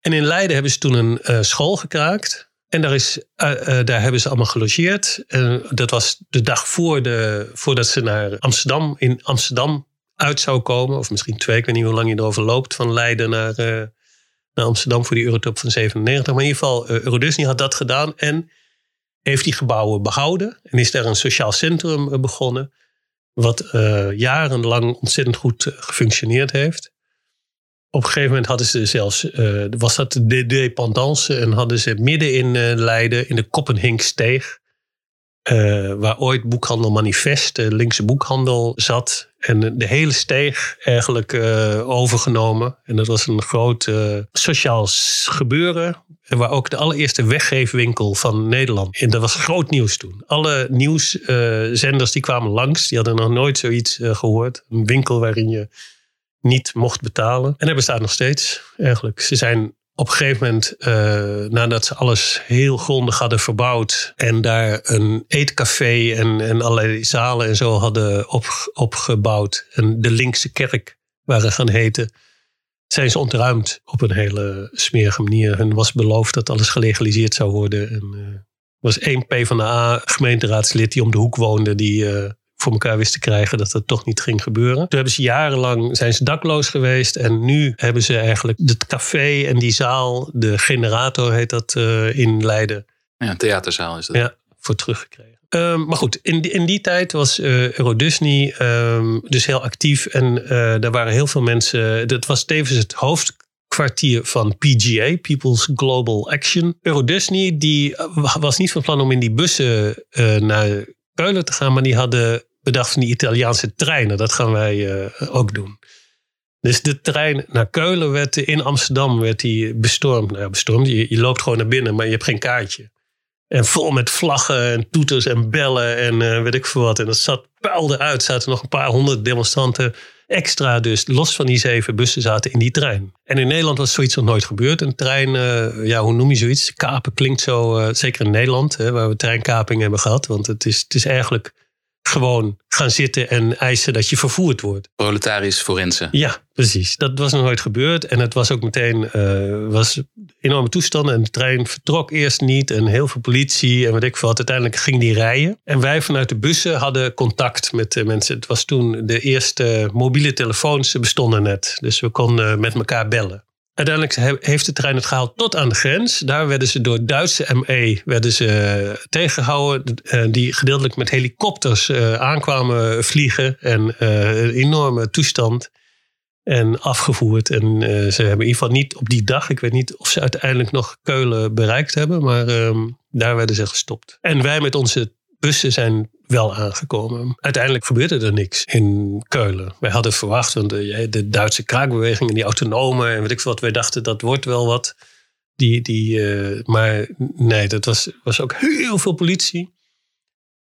En in Leiden hebben ze toen een uh, school gekraakt. En daar, is, uh, uh, daar hebben ze allemaal gelogeerd. Dat was de dag voor de, voordat ze naar Amsterdam, in Amsterdam uit zou komen. Of misschien twee, ik weet niet hoe lang je erover loopt. Van Leiden naar, naar Amsterdam voor die Eurotop van 97. Maar in ieder geval, Eurodisney had dat gedaan. En heeft die gebouwen behouden. En is daar een sociaal centrum begonnen. Wat jarenlang ontzettend goed gefunctioneerd heeft op een gegeven moment hadden ze zelfs, uh, was dat de dependance en hadden ze midden in uh, Leiden, in de Koppenhinksteeg, uh, waar ooit boekhandel Manifest, de linkse boekhandel, zat. En de hele steeg eigenlijk overgenomen. En dat was een groot sociaal gebeuren. Waar ook de allereerste weggeefwinkel van Nederland. En dat was groot nieuws toen. Alle nieuwszenders die kwamen langs, die hadden nog nooit zoiets gehoord. Een winkel waarin je niet mocht betalen. En hij bestaat nog steeds eigenlijk. Ze zijn op een gegeven moment, uh, nadat ze alles heel grondig hadden verbouwd en daar een eetcafé en, en allerlei zalen en zo hadden op, opgebouwd en de linkse kerk waren gaan heten, zijn ze ontruimd op een hele smerige manier. En was beloofd dat alles gelegaliseerd zou worden. En uh, was één P van de A gemeenteraadslid die om de hoek woonde, die uh, voor elkaar wist te krijgen dat dat toch niet ging gebeuren. Toen hebben ze jarenlang zijn ze dakloos geweest en nu hebben ze eigenlijk het café en die zaal, de generator heet dat uh, in Leiden. Ja, een theaterzaal is dat. Ja, voor teruggekregen. Um, maar goed, in die, in die tijd was uh, Euro Disney um, dus heel actief en uh, daar waren heel veel mensen. Dat was tevens het hoofdkwartier van PGA, People's Global Action. Euro Disney die was niet van plan om in die bussen naar Keulen te gaan, maar die hadden bedacht van die Italiaanse treinen. Dat gaan wij uh, ook doen. Dus de trein naar Keulen werd in Amsterdam werd die bestormd. Nou bestormd. Je, je, loopt gewoon naar binnen, maar je hebt geen kaartje. En vol met vlaggen en toeters en bellen en uh, weet ik veel wat. En dat zat puilde uit. Zaten nog een paar honderd demonstranten extra dus los van die zeven bussen zaten in die trein. En in Nederland was zoiets nog nooit gebeurd. Een trein, uh, ja, hoe noem je zoiets? Kapen klinkt zo, uh, zeker in Nederland, hè, waar we treinkaping hebben gehad. Want het is, het is eigenlijk gewoon gaan zitten en eisen dat je vervoerd wordt. Proletarisch forensen. Ja, precies. Dat was nog nooit gebeurd. En het was ook meteen uh, was enorme toestanden. En de trein vertrok eerst niet. En heel veel politie en wat ik veel. Uiteindelijk ging die rijden. En wij vanuit de bussen hadden contact met de mensen. Het was toen de eerste mobiele telefoons bestonden net. Dus we konden met elkaar bellen. Uiteindelijk heeft de trein het gehaald tot aan de grens. Daar werden ze door Duitse ME werden ze eh, tegengehouden. Eh, die gedeeltelijk met helikopters uh, aankwamen vliegen. En een enorme toestand. En afgevoerd. En ze hebben in ieder geval niet op die dag. Ik weet niet of ze uiteindelijk nog Keulen bereikt hebben. Maar ehm, daar werden ze gestopt. En wij met onze bussen zijn wel aangekomen. Uiteindelijk gebeurde er niks in Keulen. Wij hadden verwacht, want de, de Duitse kraakbeweging en die autonomen en weet ik veel wat, wij dachten dat wordt wel wat. Die, die, uh, maar nee, dat was, was ook heel veel politie.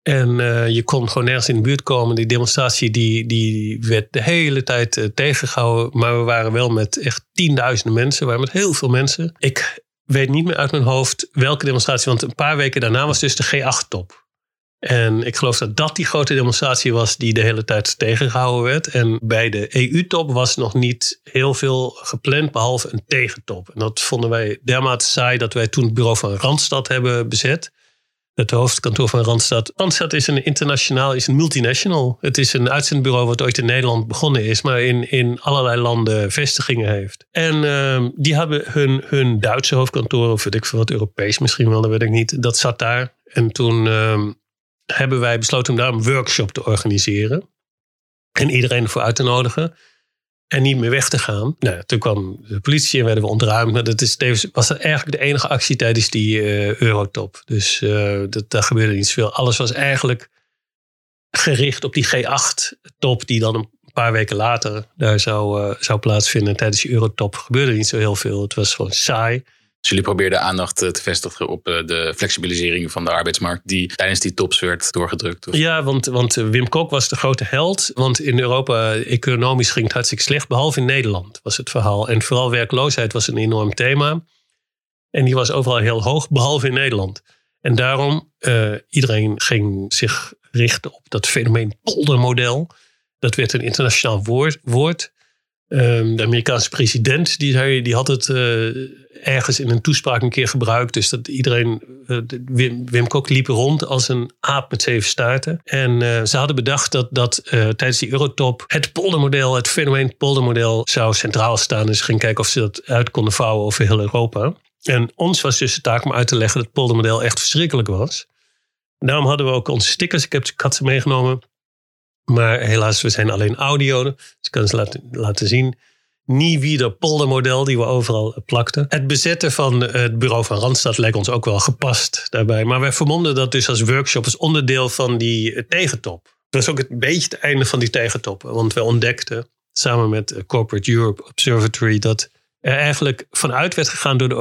En uh, je kon gewoon nergens in de buurt komen. Die demonstratie die, die werd de hele tijd tegengehouden. Maar we waren wel met echt tienduizenden mensen. We waren met heel veel mensen. Ik weet niet meer uit mijn hoofd welke demonstratie. Want een paar weken daarna was dus de G8-top. En ik geloof dat dat die grote demonstratie was die de hele tijd tegengehouden werd. En bij de EU-top was nog niet heel veel gepland, behalve een tegentop. En dat vonden wij dermate saai dat wij toen het bureau van Randstad hebben bezet. Het hoofdkantoor van Randstad. Randstad is een internationaal, is een multinational. Het is een uitzendbureau wat ooit in Nederland begonnen is, maar in, in allerlei landen vestigingen heeft. En uh, die hebben hun, hun Duitse hoofdkantoor, of weet ik veel wat, Europees misschien wel, dat weet ik niet. Dat zat daar. En toen uh, hebben wij besloten om daar een workshop te organiseren. En iedereen ervoor uit te nodigen. En niet meer weg te gaan. Nou, toen kwam de politie en werden we ontruimd. Maar dat is, was eigenlijk de enige actie tijdens die uh, Eurotop. Dus uh, dat, daar gebeurde niet zoveel. Alles was eigenlijk gericht op die G8-top. Die dan een paar weken later daar zou, uh, zou plaatsvinden. Tijdens die Eurotop gebeurde niet zo heel veel. Het was gewoon saai. Dus jullie probeerden aandacht te vestigen op de flexibilisering van de arbeidsmarkt, die tijdens die tops werd doorgedrukt. Ja, want, want Wim Kok was de grote held. Want in Europa economisch ging het hartstikke slecht, behalve in Nederland was het verhaal. En vooral werkloosheid was een enorm thema. En die was overal heel hoog, behalve in Nederland. En daarom, uh, iedereen ging zich richten op dat fenomeen poldermodel. Dat werd een internationaal woord. woord. Um, de Amerikaanse president die, die had het uh, ergens in een toespraak een keer gebruikt. Dus dat iedereen, uh, Wim, Kok liep rond als een aap met zeven staarten. En uh, ze hadden bedacht dat, dat tijdens die Eurotop het poldermodel, het fenomeen poldermodel, zou centraal staan. Dus ze gingen kijken of ze dat uit konden vouwen over heel Europa. En ons was dus de taak om uit te leggen dat het poldermodel echt verschrikkelijk was. daarom hadden we ook onze stickers. Ik, heb, ik ze meegenomen. Maar helaas, we zijn alleen audio. Dus ik kan ze laten, laten zien. Nie wieder poldermodel die we overal plakten. Het bezetten van het bureau van Randstad lijkt ons ook wel gepast daarbij. Maar wij vermonden dat dus als workshop als onderdeel van die tegentop. Dat was ook een beetje het einde van die tegentop. Want we ontdekten samen met Corporate Europe Observatory dat er eigenlijk vanuit werd gegaan door de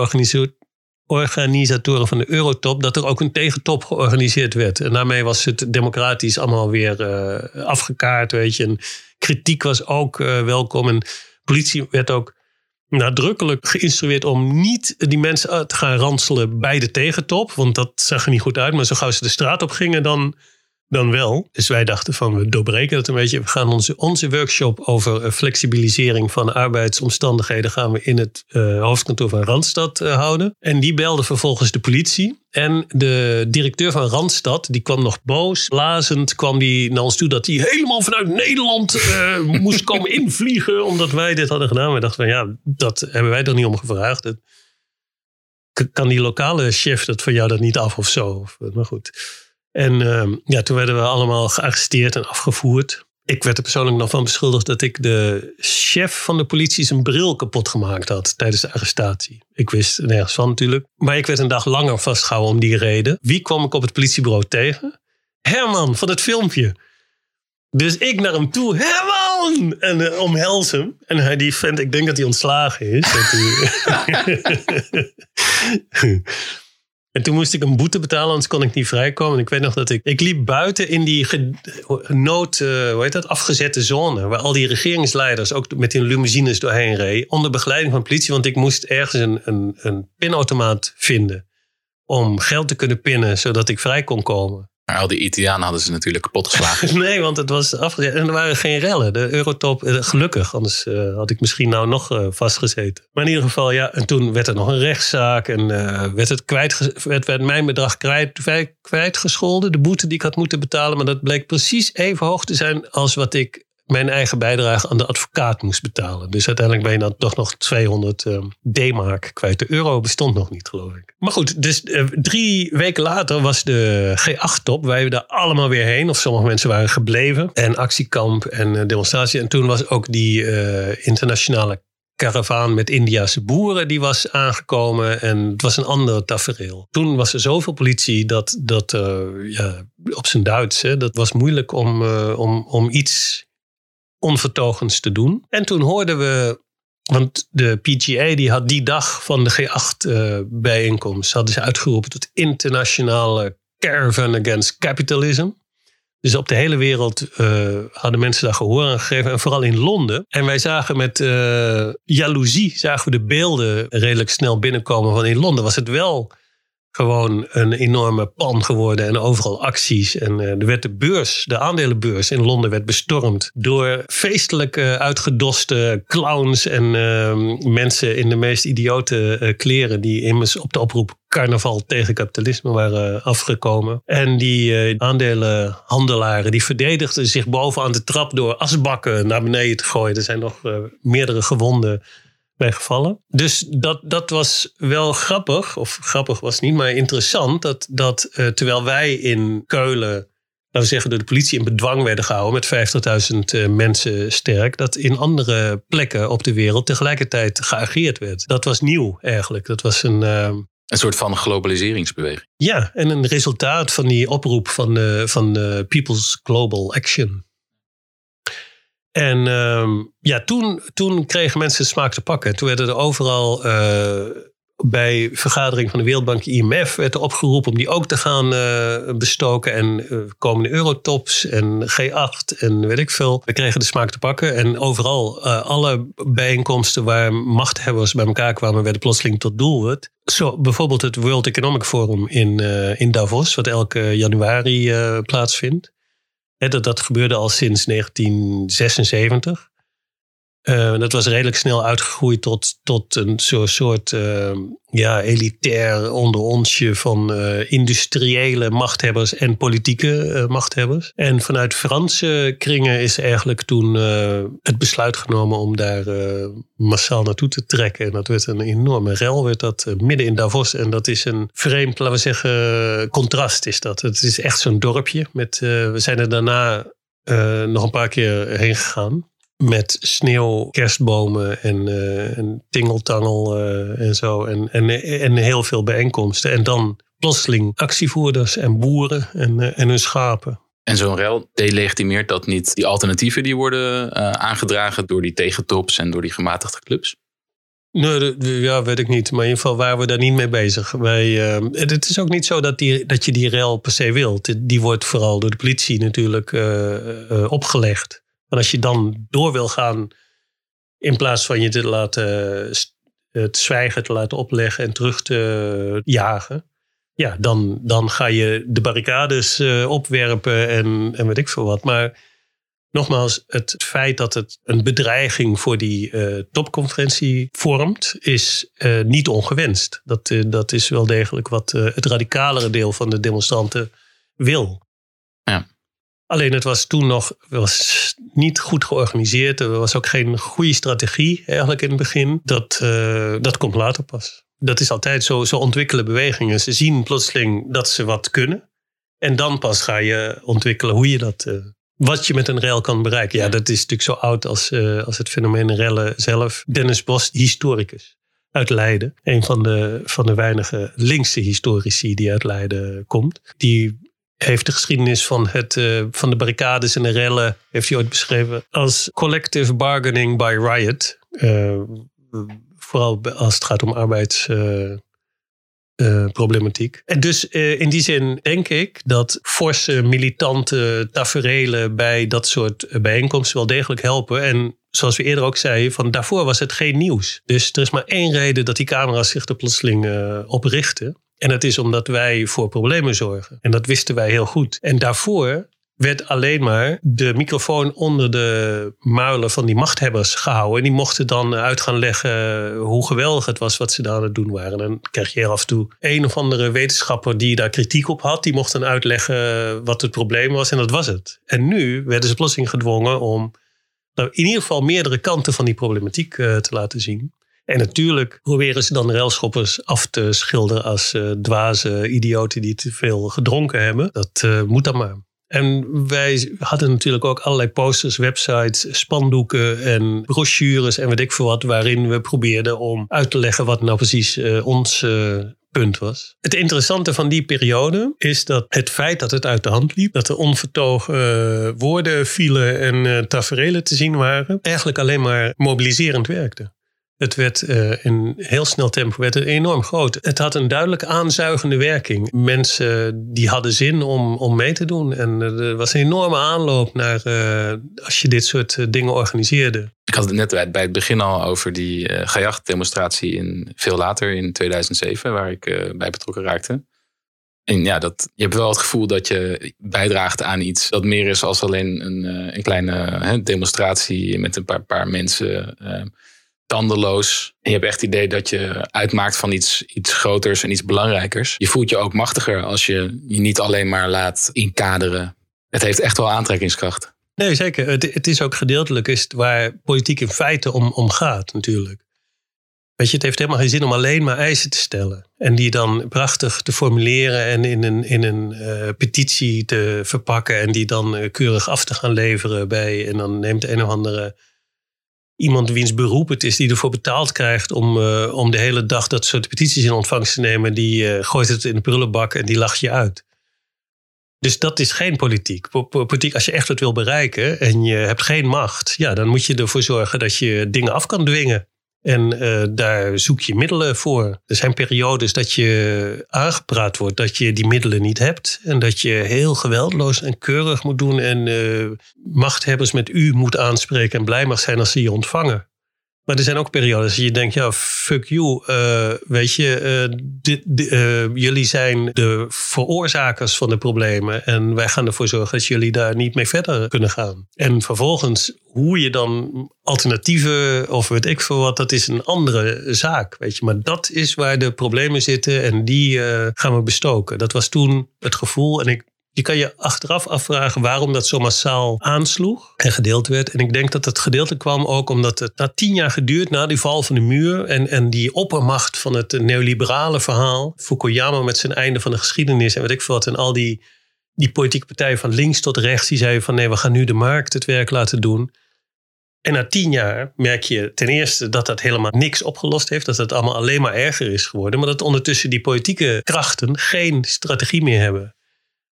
organisatoren van de Eurotop dat er ook een tegentop georganiseerd werd. En daarmee was het democratisch allemaal weer uh, afgekaart, weet je. En kritiek was ook uh, welkom. En politie werd ook nadrukkelijk geïnstrueerd om niet die mensen te gaan ranselen bij de tegentop. Want dat zag er niet goed uit. Maar zo gauw ze de straat op gingen, dan dan wel. Dus wij dachten van we doorbreken dat een beetje. We gaan onze, onze workshop over eh, flexibilisering van arbeidsomstandigheden gaan we in het uh, hoofdkantoor van Randstad uh, houden. En die belde vervolgens de politie. En de directeur van Randstad, die kwam nog boos, lazend, kwam die naar ons toe dat hij helemaal vanuit Nederland uh, moest komen invliegen, omdat wij dit hadden gedaan. We dachten van ja, dat hebben wij er niet om gevraagd. Kan die lokale chef dat van jou dat niet af of zo? Maar goed. En uh, ja, toen werden we allemaal gearresteerd en afgevoerd. Ik werd er persoonlijk nog van beschuldigd dat ik de chef van de politie zijn bril kapot gemaakt had tijdens de arrestatie. Ik wist nergens van natuurlijk. Maar ik werd een dag langer vastgehouden om die reden. Wie kwam ik op het politiebureau tegen? Herman van het filmpje. Dus ik naar hem toe, Herman! En uh, omhels hem. En hij die vent, ik denk dat hij ontslagen is. dat hij... En toen moest ik een boete betalen, anders kon ik niet vrijkomen. En ik weet nog dat ik. Ik liep buiten in die nood, uh, hoe heet dat, afgezette zone. Waar al die regeringsleiders ook met hun limousines doorheen reden. Onder begeleiding van politie, want ik moest ergens een, een, een pinautomaat vinden. Om geld te kunnen pinnen, zodat ik vrij kon komen. Maar al die Italianen hadden ze natuurlijk kapot geslagen. nee, want het was afgezet. En er waren geen rellen. De Eurotop, eh, gelukkig. Anders uh, had ik misschien nou nog uh, vastgezeten. Maar in ieder geval, ja. En toen werd er nog een rechtszaak. En werd, het kwijt, werd mijn bedrag kwijt, kwijtgescholden. De boete die ik had moeten betalen. Maar dat bleek precies even hoog te zijn als wat ik mijn eigen bijdrage aan de advocaat moest betalen. Dus uiteindelijk ben je dan toch nog 200 uh, D-mark kwijt. De euro bestond nog niet, geloof ik. Maar goed, dus uh, drie weken later was de G8-top. Wij daar allemaal weer heen. Of sommige mensen waren gebleven. En actiekamp en uh, demonstratie. En toen was ook die uh, internationale karavaan met Indiase boeren die was aangekomen. En het was een ander tafereel. Toen was er zoveel politie dat, dat ja, op zijn Duits, hè, dat was moeilijk om, om, om iets onvertogens te doen. En toen hoorden we, want de PGA die had die dag van de G8 uh, bijeenkomst, hadden ze uitgeroepen tot internationale caravan against capitalism. Dus op de hele wereld uh, hadden mensen daar gehoor aan gegeven. En vooral in Londen. En wij zagen met uh, jaloezie zagen we de beelden redelijk snel binnenkomen. Van in Londen was het wel gewoon een enorme pan geworden en overal acties. En uh, er werd de beurs, de aandelenbeurs in Londen werd bestormd door feestelijk uitgedoste clowns en uh, mensen in de meest idiote uh, kleren die immers op de oproep carnaval tegen kapitalisme waren afgekomen. En die aandelenhandelaren die verdedigden zich bovenaan de trap door asbakken naar beneden te gooien. Er zijn nog meerdere gewonden bij gevallen. Dus dat, dat was wel grappig, of grappig was niet, maar interessant. Dat, dat uh, terwijl wij in Keulen, laten we zeggen, door de politie in bedwang werden gehouden met 50.000 uh, mensen sterk, dat in andere plekken op de wereld tegelijkertijd geageerd werd. Dat was nieuw eigenlijk. Dat was een. Uh, een soort van globaliseringsbeweging. Ja, en een resultaat van die oproep van, de, van de People's Global Action. En um, ja, toen, toen kregen mensen smaak te pakken. Toen werden er overal uh, bij vergadering van de Wereldbank IMF werd er opgeroepen om die ook te gaan uh, bestoken. En uh, komende Eurotops en G8 en weet ik veel. We kregen de smaak te pakken. En overal, alle bijeenkomsten waar machthebbers bij elkaar kwamen, werden plotseling tot doelwit. Zo, bijvoorbeeld het World Economic Forum in, in Davos, wat elke januari plaatsvindt. Dat, dat gebeurde al sinds 1976. Uh, dat was redelijk snel uitgegroeid tot, tot een soort uh, ja, elitair onder onsje van uh, industriële machthebbers en politieke machthebbers. En vanuit Franse kringen is eigenlijk toen het besluit genomen om daar massaal naartoe te trekken. En dat werd een enorme rel, werd dat midden in Davos. En dat is een vreemd, laten we zeggen, contrast is dat. Het is echt zo'n dorpje. Met, we zijn er daarna nog een paar keer heen gegaan met sneeuw, kerstbomen en, uh, en tingeltangel uh, en zo. En, en, en heel veel bijeenkomsten. En dan plotseling actievoerders en boeren en, uh, en hun schapen. En zo'n rel delegitimeert dat niet die alternatieven die worden aangedragen door die tegentops en door die gematigde clubs? Nee, ja, weet ik niet. Maar in ieder geval waren we daar niet mee bezig. Wij, het is ook niet zo dat, die, dat je die rel per se wilt. Die wordt vooral door de politie natuurlijk opgelegd. En als je dan door wil gaan, in plaats van je te laten het zwijgen te laten opleggen en terug te jagen, ja, dan, dan ga je de barricades uh, opwerpen en, en weet ik veel wat. Maar nogmaals, het feit dat het een bedreiging voor die uh, topconferentie vormt, is uh, niet ongewenst. Dat, dat is wel degelijk wat het radicalere deel van de demonstranten wil. Alleen het was toen nog was niet goed georganiseerd. Er was ook geen goede strategie eigenlijk in het begin. Dat, uh, dat komt later pas. Dat is altijd zo, zo ontwikkelen bewegingen. Ze zien plotseling dat ze wat kunnen. En dan pas ga je ontwikkelen hoe je dat, uh, wat je met een rel kan bereiken. Ja, dat is natuurlijk zo oud als, uh, als het fenomeen rellen zelf. Dennis Bos, historicus uit Leiden. Een van de, van de weinige linkse historici die uit Leiden komt. Die heeft de geschiedenis van, het, uh, van de barricades en de rellen, heeft hij ooit beschreven als collective bargaining by riot. Uh, vooral als het gaat om arbeidsproblematiek. Uh, en dus in die zin denk ik dat forse militante taferelen bij dat soort bijeenkomsten wel degelijk helpen. En zoals we eerder ook zeiden, van daarvoor was het geen nieuws. Dus er is maar één reden dat die camera's zich er plotseling op richten. En dat is omdat wij voor problemen zorgen. En dat wisten wij heel goed. En daarvoor werd alleen maar de microfoon onder de muilen van die machthebbers gehouden. En die mochten dan uit gaan leggen hoe geweldig het was wat ze daar aan het doen waren. En dan krijg je af en toe een of andere wetenschapper die daar kritiek op had. Die mocht dan uitleggen wat het probleem was en dat was het. En nu werden ze plotseling gedwongen om nou, in ieder geval meerdere kanten van die problematiek uh, te laten zien. En natuurlijk proberen ze dan railschoppers af te schilderen als uh, dwaze idioten die te veel gedronken hebben. Dat uh, moet dan maar. En wij hadden natuurlijk ook allerlei posters, websites, spandoeken en brochures en weet ik veel wat, waarin we probeerden om uit te leggen wat nou precies uh, ons punt was. Het interessante van die periode is dat het feit dat het uit de hand liep, dat er onvertogen woorden vielen en uh, taferelen te zien waren, eigenlijk alleen maar mobiliserend werkte. Het werd uh, in heel snel tempo werd het enorm groot. Het had een duidelijk aanzuigende werking. Mensen die hadden zin om, om mee te doen. En er was een enorme aanloop naar als je dit soort eh, dingen organiseerde. Ik had het net bij, het begin al over die uh, Gajacht-demonstratie in veel later in 2007, waar ik bij betrokken raakte. En ja, dat, je hebt wel het gevoel dat je bijdraagt aan iets dat meer is als alleen een, een kleine demonstratie met een paar, paar mensen tandeloos. Je hebt echt het idee dat je uitmaakt van iets, iets groters en iets belangrijkers. Je voelt je ook machtiger als je je niet alleen maar laat inkaderen. Het heeft echt wel aantrekkingskracht. Nee, zeker. Het, het is ook gedeeltelijk is waar politiek in feite om, om gaat, natuurlijk. Weet je, het heeft helemaal geen zin om alleen maar eisen te stellen. En die dan prachtig te formuleren en in een, in een uh, petitie te verpakken. En die dan uh, keurig af te gaan leveren bij. En dan neemt een of andere iemand wiens beroep het is, die ervoor betaald krijgt om, uh, om de hele dag dat soort petities in ontvangst te nemen, die uh, gooit het in de prullenbak en die lacht je uit. Dus dat is geen politiek. Politiek, als je echt wat wil bereiken en je hebt geen macht, ja, dan moet je ervoor zorgen dat je dingen af kan dwingen. En uh, daar zoek je middelen voor. Er zijn periodes dat je aangepraat wordt dat je die middelen niet hebt. En dat je heel geweldloos en keurig moet doen. En uh, machthebbers met u moet aanspreken en blij mag zijn als ze je ontvangen. Maar er zijn ook periodes dat je denkt, ja, fuck you. Uh, weet je, dit, uh, jullie zijn de veroorzakers van de problemen. En wij gaan ervoor zorgen dat jullie daar niet mee verder kunnen gaan. En vervolgens, hoe je dan alternatieven of weet ik veel wat, dat is een andere zaak. Weet je, maar dat is waar de problemen zitten en die gaan we bestoken. Dat was toen het gevoel. En ik je kan je achteraf afvragen waarom dat zo massaal aansloeg en gedeeld werd. En ik denk dat het gedeelte kwam ook omdat het na tien jaar geduurd, na die val van de muur en, en die oppermacht van het neoliberale verhaal, Fukuyama met zijn einde van de geschiedenis en weet ik wat, en al die, die politieke partijen van links tot rechts, die zeiden van nee, we gaan nu de markt het werk laten doen. En na tien jaar merk je ten eerste dat dat helemaal niks opgelost heeft. Dat het allemaal alleen maar erger is geworden. Maar dat ondertussen die politieke krachten geen strategie meer hebben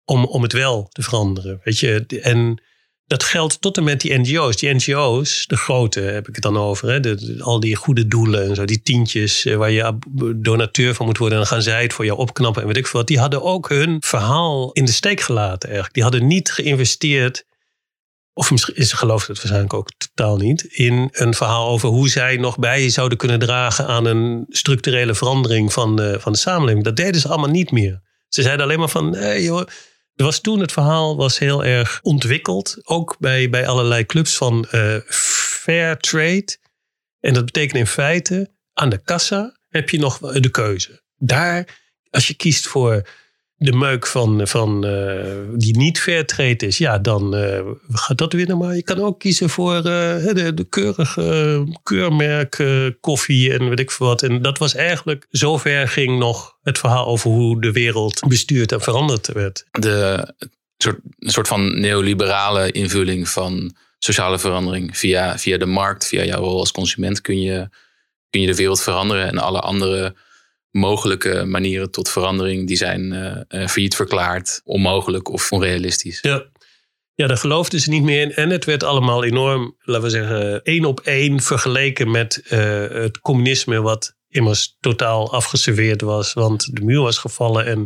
om, om het wel te veranderen. Weet je, en dat geldt tot en met die NGO's. Die NGO's, de grote heb ik het dan over, hè? Al die goede doelen en zo, die tientjes eh, waar je donateur van moet worden, en dan gaan zij het voor jou opknappen en weet ik veel wat. Die hadden ook hun verhaal in de steek gelaten eigenlijk. Die hadden niet geïnvesteerd, of misschien is geloof het waarschijnlijk ook totaal niet, in een verhaal over hoe zij nog bij zouden kunnen dragen aan een structurele verandering van de, van de samenleving. Dat deden ze allemaal niet meer. Ze zeiden alleen maar van, joh, was toen het verhaal was heel erg ontwikkeld. Ook bij, bij allerlei clubs van uh, fair trade. En dat betekent in feite, aan de kassa heb je nog de keuze. Daar, als je kiest voor de meuk van, van uh, die niet trade is, ja, dan uh, gaat dat winnen. Maar je kan ook kiezen voor uh, de, de, keurige keurmerk koffie en weet ik veel wat. En dat was eigenlijk, zover ging nog het verhaal over hoe de wereld bestuurd en veranderd werd. De soort, soort van neoliberale invulling van sociale verandering via, via de markt, via jouw rol als consument kun je, kun je de wereld veranderen en alle andere mogelijke manieren tot verandering, die zijn uh, failliet verklaard, onmogelijk of onrealistisch. Ja. Ja, daar geloofden ze niet meer in. En het werd allemaal enorm, laten we zeggen, één op één vergeleken met uh, het communisme, wat immers totaal afgeserveerd was. Want de muur was gevallen en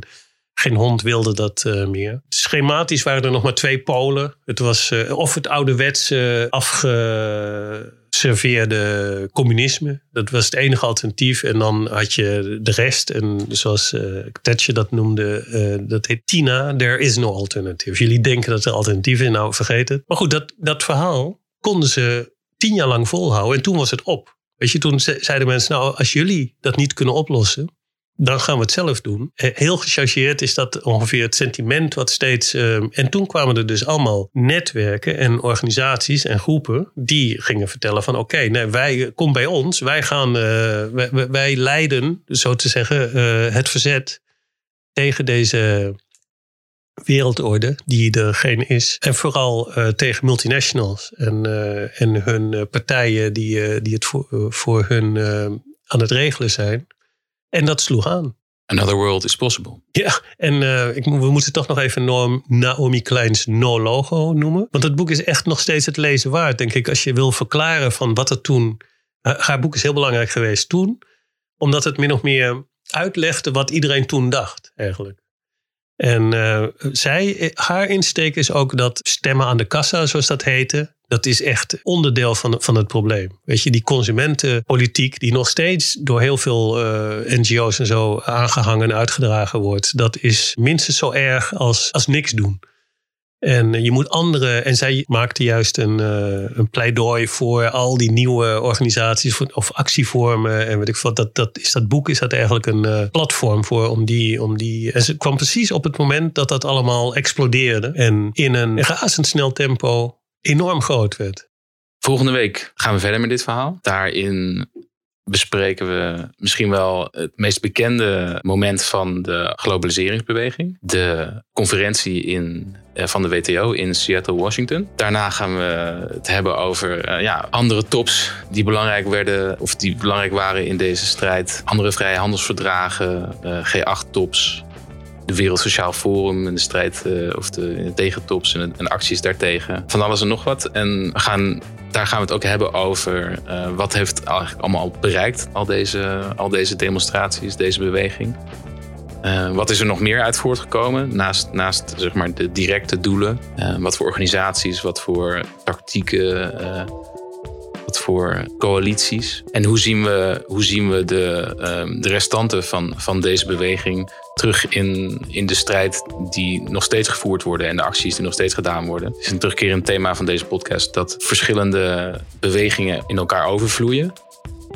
geen hond wilde dat uh, meer. Schematisch waren er nog maar twee polen. Het was uh, of het ouderwetse afge serveerde communisme. Dat was het enige alternatief. En dan had je de rest. En zoals Thatcher dat noemde, dat heet Tina. There is no alternative. Jullie denken dat er alternatief is. Nou, vergeet het. Maar goed, dat, dat verhaal konden ze tien jaar lang volhouden. En toen was het op. Weet je, toen zeiden mensen, nou, als jullie dat niet kunnen oplossen, dan gaan we het zelf doen. Eh, heel gechargeerd is dat ongeveer het sentiment wat steeds. Uh, en toen kwamen er dus allemaal netwerken en organisaties en groepen die gingen vertellen van oké, nee, wij kom bij ons, wij gaan, wij, leiden, zo te zeggen, het verzet tegen deze wereldorde die er geen is. En vooral tegen multinationals en, en hun partijen die, die het voor, voor hun aan het regelen zijn. En dat sloeg aan. Another world is possible. Ja, en uh, ik, we moeten toch nog even Norm, Naomi Kleins No Logo noemen. Want het boek is echt nog steeds het lezen waard, denk ik. Als je wil verklaren van wat er toen... Haar boek is heel belangrijk geweest toen. Omdat het min of meer uitlegde wat iedereen toen dacht, eigenlijk. En uh, zij, haar insteek is ook dat stemmen aan de kassa, zoals dat heette, dat is echt onderdeel van, van het probleem. Weet je, die consumentenpolitiek die nog steeds door heel veel uh, NGO's en zo aangehangen en uitgedragen wordt, dat is minstens zo erg als, als niks doen. En je moet andere, en zij maakte juist een, uh, een pleidooi voor al die nieuwe organisaties of actievormen. En weet ik wat, dat, dat is dat boek is dat eigenlijk een uh, platform voor om die, om die. En ze kwam precies op het moment dat dat allemaal explodeerde. En in een razendsnel tempo enorm groot werd. Volgende week gaan we verder met dit verhaal. Daarin bespreken we misschien wel het meest bekende moment van de globaliseringsbeweging. De conferentie in, eh, van de WTO in Seattle, Washington. Daarna gaan we het hebben over uh, ja, andere tops die belangrijk werden of die belangrijk waren in deze strijd. Andere vrijhandelsverdragen, uh, G8-tops. De Wereld Sociaal Forum en de strijd of de tegentops en, en, acties daartegen. Van alles en nog wat. En gaan, daar gaan we het ook hebben over wat heeft eigenlijk allemaal bereikt, al deze, al deze demonstraties, deze beweging. Uh, wat is er nog meer uit voortgekomen? Naast, naast zeg maar, de directe doelen. Wat voor organisaties, wat voor tactieken, wat voor coalities. En hoe zien we, hoe zien we de, de restanten van, van deze beweging terug in, in de strijd die nog steeds gevoerd worden en de acties die nog steeds gedaan worden. Het is een terugkerend thema van deze podcast dat verschillende bewegingen in elkaar overvloeien.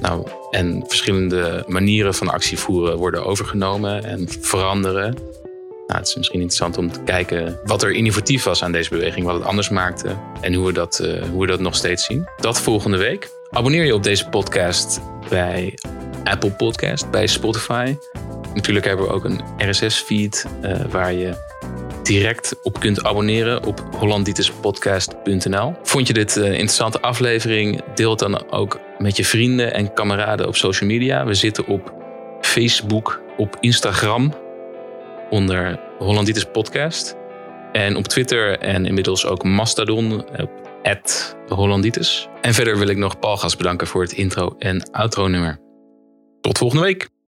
Nou, en verschillende manieren van actie voeren worden overgenomen en veranderen. Nou, het is misschien interessant om te kijken wat er innovatief was aan deze beweging, wat het anders maakte en hoe we dat, uh, hoe we dat nog steeds zien. Dat volgende week. Abonneer je op deze podcast bij Apple Podcast, bij Spotify. Natuurlijk hebben we ook een RSS-feed eh, waar je direct op kunt abonneren op hollanditespodcast.nl. Vond je dit een interessante aflevering? Deel het dan ook met je vrienden en kameraden op social media. We zitten op Facebook, op Instagram onder Hollanditis Podcast. En op Twitter en inmiddels ook Mastodon op Hollanditis. En verder wil ik nog Paul Gas bedanken voor het intro en outro nummer. Tot volgende week.